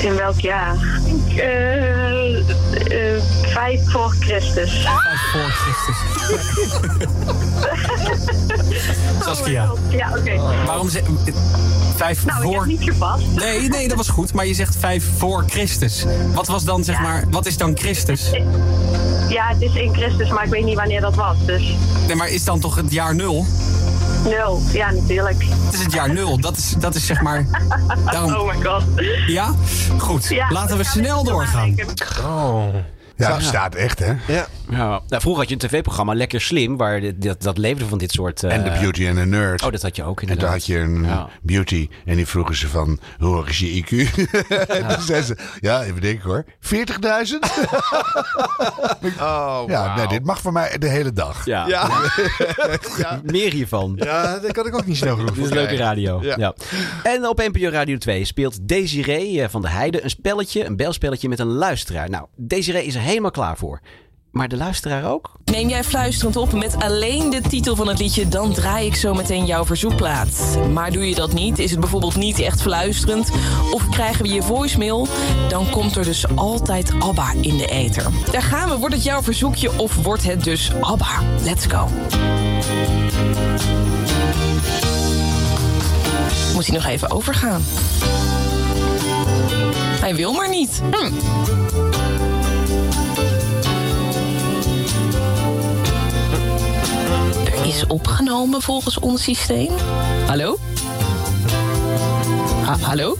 In welk jaar? Eh eh, vijf voor Christus. Vijf voor Christus. <laughs> Saskia. Ja, oké. Waarom zeg vijf Nou, ik voor... heb niet gepast. Nee, nee, dat was goed. Maar je zegt vijf voor Christus. Wat was dan, zeg maar, wat is dan Christus? Ja, het is in Christus, maar ik weet niet wanneer dat was. Dus Nee, maar is dan toch het jaar nul? Nul. Ja, natuurlijk. Het is het jaar nul. Dat is, dat is zeg maar... <laughs> Daarom... Oh my god. Ja? Goed. Ja, Laten we snel doorgaan. Oh. Ja, het staat echt, hè? Ja. Ja. Nou, vroeger had je een tv-programma, Lekker Slim, waar dit- dat, dat leefde van dit soort... eh, En de Beauty and the Nerd. Oh, dat had je ook En inderdaad. daar had je een Ja. beauty. En die vroegen ze van, hoe hoog is je IQ? <laughs> en toen zei ze, ja, even denken hoor. 40.000? <laughs> Oh, ja, nee, dit mag voor mij de hele dag. Ja. Ja. <laughs> Meer hiervan. Ja, daar kan ik ook niet snel genoeg Dit is leuke radio. Ja. Ja. En op NPO Radio 2 speelt Desiree eh, van de Heide een spelletje, een belspelletje met een luisteraar. Nou, Desiree is er helemaal klaar voor. Maar de luisteraar ook? Neem jij fluisterend op met alleen de titel van het liedje, dan draai ik zo meteen jouw verzoekplaat. Maar doe je dat niet, is het bijvoorbeeld niet echt fluisterend, of krijgen we je voicemail, dan komt er dus altijd ABBA in de ether. Daar gaan we, wordt het jouw verzoekje of wordt het dus ABBA? Let's go. Moet hij nog even overgaan? Hij wil maar niet. Hm. Is opgenomen volgens ons systeem. Hallo? Ha- hallo?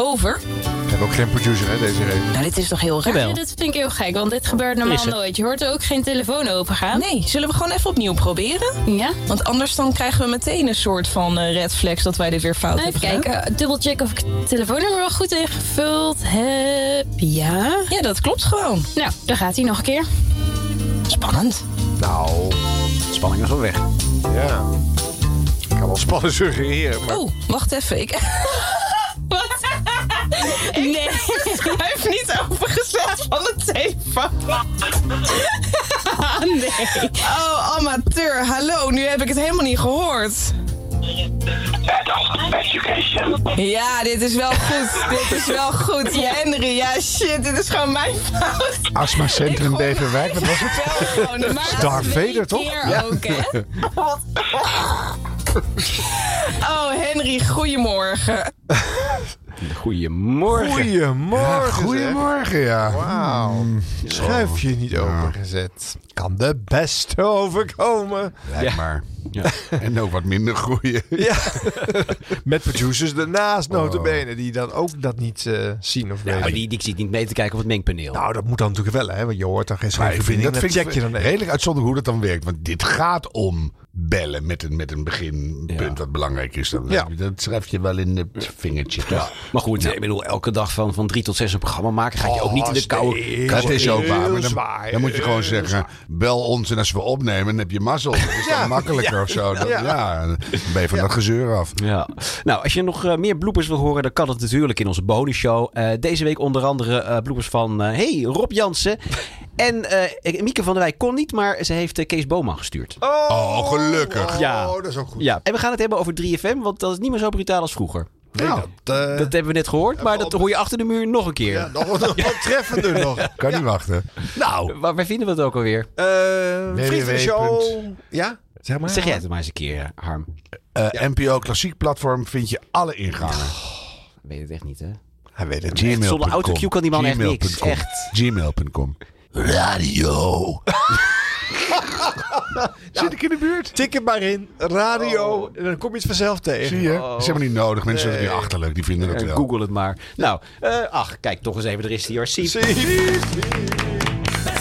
Over? We hebben ook geen producer, hè, deze reden. Nou, dit is toch heel raar? Ja, dit vind ik heel gek, want dit gebeurt normaal nooit. Je hoort er ook geen telefoon opengaan. Nee, zullen we gewoon even opnieuw proberen? Ja. Want anders dan krijgen we meteen een soort van eh, red flags dat wij dit weer fout Even hebben gedaan. kijken, dubbelcheck of ik het telefoonnummer wel goed ingevuld heb. Ja. Ja, dat klopt gewoon. Nou, daar gaat hij nog een keer. Spannend. Nou, Spanning is wel weg. ja. kan wel spannen suggereren. Maar... Oeh, wacht even. Ik... <laughs> Wat? Nee, hij heeft niet overgezet van de telefoon. <laughs> Nee. Oh, amateur. Hallo, nu heb ik het helemaal niet gehoord. Ja, dit is wel goed. <laughs> dit is wel goed. Henry, ja shit, dit is gewoon mijn fout. Astma Centrum Beverwijk, wat was het? <laughs> Darth Vader, toch? ook, hè? <laughs> Oh, Henry, goedemorgen. Goedemorgen. Goedemorgen. Ja, goedemorgen, ja. Wauw. Schuifje niet opengezet. Kan de beste overkomen. Lijkt maar. <laughs> En ook wat minder groeien. Ja. <laughs> Met producers ernaast, notabene, die dan ook dat niet eh, zien of Ja, weten. maar die, die zit niet mee te kijken op het mengpaneel. Nou, dat moet dan natuurlijk wel, hè? Want je hoort dan geen schijnverbinding. dat vind ik check je dan redelijk uitzonderlijk hoe dat dan werkt. Want dit gaat om bellen met een, met een beginpunt wat belangrijk is. Dan, Ja. Dat schrijf je wel in het vingertje. Ja, maar goed, ik bedoel, elke dag van, van drie tot zes een programma maken... ga je ook niet in de koude... nee, koude- Dat is ook waar. Maar dan, zwaar, dan moet je gewoon zeggen: bel ons en als we opnemen, dan heb je mazzel. Dat is <laughs> Ja, dan makkelijker ja, of zo. Dan, ja. ja. dan ben je van dat gezeur af. Ja. Nou, als je nog eh, meer bloepers wil horen, dan kan het natuurlijk in onze bonusshow. Eh deze week onder andere eh bloepers van... eh, hey, Rob Jansen. En eh, Mieke van der Wijk kon niet, maar ze heeft eh, Kees Boman gestuurd. Oh, gelukkig. Ja. Oh, dat is ook goed. Ja, en we gaan het hebben over 3FM, want dat is niet meer zo brutaal als vroeger. Nee, Nou, dat, eh, Dat hebben we net gehoord, maar dat hoor je achter de muur nog een keer. ja, nog wat, nog wat <laughs> treffender nog. Kan niet wachten. Nou, waar, waar vinden we het ook alweer? Eh vriend van de show. www. Ja? Zeg maar. Zeg jij het maar eens een keer, Harm. Eh, NPO Klassiek Platform vind je alle ingangen. Weet het echt niet, hè? Hij weet het. Gmail.com. Zonder autocue kan die man echt niks. Gmail.com. Echt. Gmail.com. Radio. <laughs> Zit ik in de buurt? Tik het maar in. Radio. En dan kom je het vanzelf tegen. Zie je? Dat is helemaal niet nodig. Mensen zijn niet achterlijk. Die vinden het wel. Google het maar. Nou, eh, ach, kijk toch eens even. Er is die hoor. Siep. Best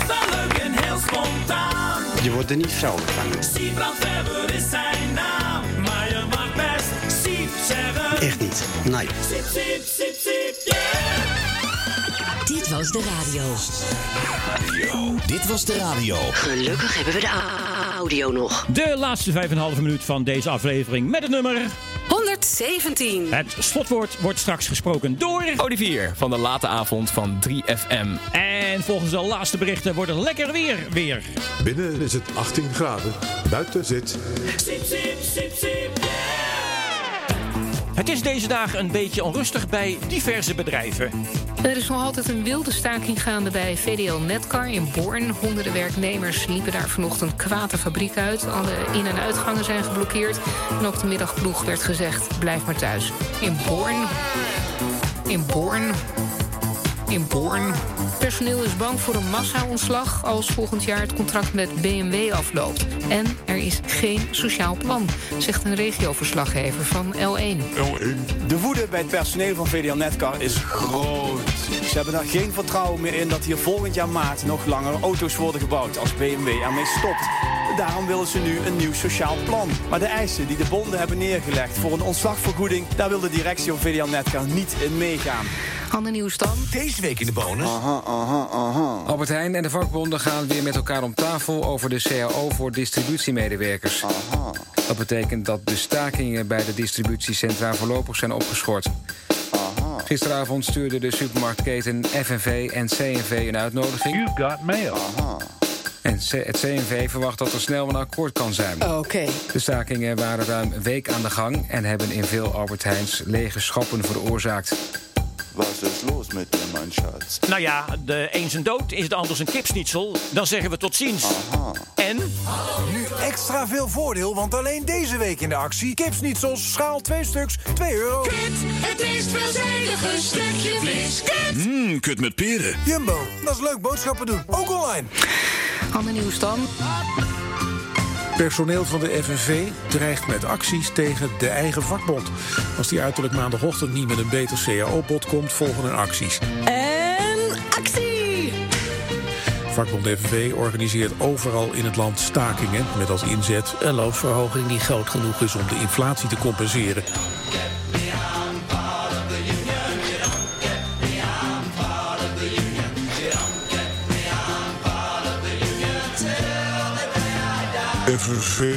wel leuk en heel spontaan. Je wordt er niet vrolijk van. Weber is zijn naam. Maar je mag best Siep zeggen. Echt niet. Nee. Siep, siep, siep, siep, was de radio. Dit was de radio. Gelukkig hebben we de audio nog. De laatste 5,5 minuut van deze aflevering met het nummer. 117. Het slotwoord wordt straks gesproken door. Olivier van de late avond van 3FM. En volgens de laatste berichten wordt het lekker weer weer. Binnen is het 18 graden. Buiten zit siep, siep, siep, yeah. Het is deze dagen een beetje onrustig bij diverse bedrijven. Er is nog altijd een wilde staking gaande bij VDL Netcar in Born. Honderden werknemers liepen daar vanochtend kwaad de fabriek uit. Alle in- en uitgangen zijn geblokkeerd. En op de middagploeg werd gezegd, blijf maar thuis. In Born... In Born... In Born. Personeel is bang voor een massa-ontslag als volgend jaar het contract met BMW afloopt. En er is geen sociaal plan, zegt een regioverslaggever van L1. De woede bij het personeel van VDL Netcar is groot. Ze hebben daar geen vertrouwen meer in dat hier volgend jaar maart nog langer auto's worden gebouwd als BMW ermee stopt. Daarom willen ze nu een nieuw sociaal plan. Maar de eisen die de bonden hebben neergelegd voor een ontslagvergoeding, daar wil de directie van VDL Netcar niet in meegaan. Ander nieuws dan. Deze week in de bonus. Albert Heijn en de vakbonden gaan weer met elkaar om tafel over de CAO voor distributiemedewerkers. Dat betekent dat de stakingen bij de distributiecentra voorlopig zijn opgeschort. Gisteravond stuurde de supermarktketen FNV en CNV een uitnodiging. You got mail. En C- het CNV verwacht dat er snel een akkoord kan zijn. Oké. De stakingen waren ruim een week aan de gang en hebben in veel Albert Heijns lege schappen veroorzaakt. Was is los met je, mijn schat? Nou ja, de een zijn dood is de ander zijn kipsnietsel. Dan zeggen we tot ziens. En? Nu extra veel voordeel, want alleen deze week in de actie... kipsnietsels, schaal 2 stuks, 2 euro. Het meest veelzijdige stukje vlees. Kut. Mmm, kut met peren. Jumbo, dat is leuk boodschappen doen. Ook online. Ander nieuws dan. Personeel van de FNV dreigt met acties tegen de eigen vakbond. Als die uiterlijk maandagochtend niet met een beter CAO-bod komt, volgen er acties. En actie! Vakbond FNV organiseert overal in het land stakingen... met als inzet een loonsverhoging die groot genoeg is om de inflatie te compenseren. FNV.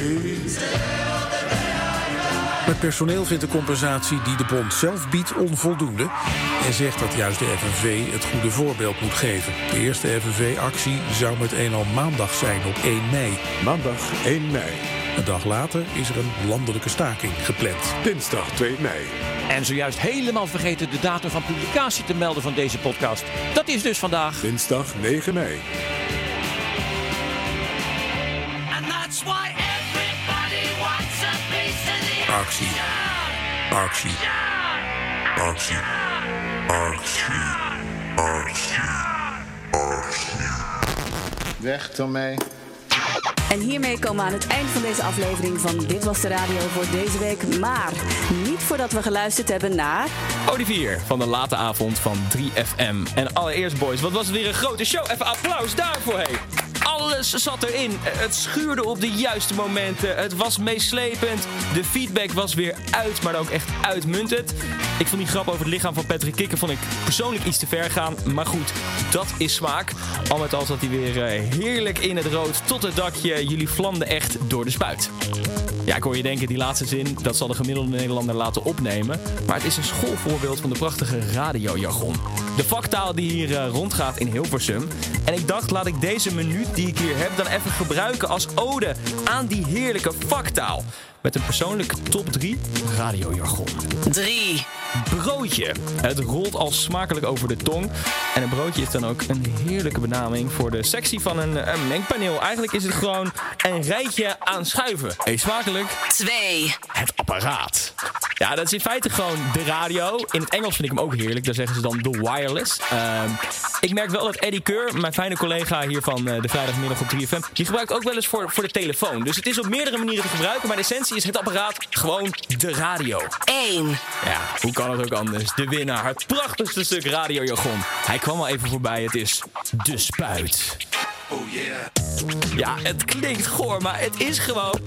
Het personeel vindt de compensatie die de bond zelf biedt onvoldoende... en zegt dat juist de FNV het goede voorbeeld moet geven. De eerste FNV-actie zou met eenmaal maandag zijn op 1 mei. Maandag 1 mei. Een dag later is er een landelijke staking gepland. Dinsdag 2 mei. En zojuist helemaal vergeten de datum van publicatie te melden van deze podcast. Dat is dus vandaag. Dinsdag 9 mei. The Actie. Actie. Actie. Actie. Actie. Weg ermee. En hiermee komen we aan het eind van deze aflevering van Dit Was De Radio voor deze week. Maar niet voordat we geluisterd hebben naar... Olivier van de late avond van 3FM. En allereerst, boys, wat was het weer een grote show. Even applaus daarvoor, hé. Alles zat erin. Het schuurde op de juiste momenten. Het was meeslepend. De feedback was weer uit, maar ook echt uitmuntend. Ik vond die grap over het lichaam van Patrick Kikker vond ik persoonlijk iets te ver gaan. Maar goed, dat is smaak. Al met al zat hij weer eh, heerlijk in het rood tot het dakje. Jullie vlamden echt door de spuit. Ja, ik hoor je denken, die laatste zin, dat zal de gemiddelde Nederlander laten opnemen. Maar het is een schoolvoorbeeld van de prachtige radiojargon. De vaktaal die hier eh, rondgaat in Hilversum. En ik dacht, laat ik deze minuut die ik hier heb dan even gebruiken als ode aan die heerlijke vaktaal. Met een persoonlijke top 3 radiojargon. 3. Broodje. Het rolt al smakelijk over de tong. En een broodje is dan ook een heerlijke benaming voor de sectie van een, een mengpaneel. Eigenlijk is het gewoon een rijtje aan schuiven. Eet smakelijk. 2. Het apparaat. Ja, dat is in feite gewoon de radio. In het Engels vind ik hem ook heerlijk. Daar zeggen ze dan de wireless. Ehm, ik merk wel dat Eddie Keur, mijn fijne collega hier van eh, de vrijdagmiddag op 3FM, die gebruikt ook wel eens voor, voor de telefoon. Dus het is op meerdere manieren te gebruiken. Maar de essentie is het apparaat gewoon de radio. 1. Ja, hoe kan het ook anders? De winnaar, het prachtigste stuk radiojargon. Hij kwam al even voorbij, het is de spuit. Oh yeah. Ja, het klinkt goor, maar het is gewoon...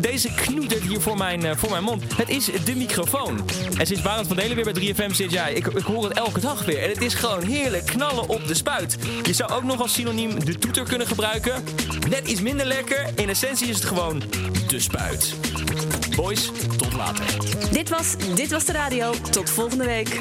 Deze knoetert hier voor mijn, eh, voor mijn mond. Het is de microfoon. En sinds Barend van Delen weer bij 3FM zit, ja, ik, ik hoor het elke dag weer. En het is gewoon heerlijk knallen op de spuit. Je zou ook nog als synoniem de toeter kunnen gebruiken. Net iets minder lekker. In essentie is het gewoon de spuit. Boys, tot later. Dit was Dit Was De Radio. Tot volgende week.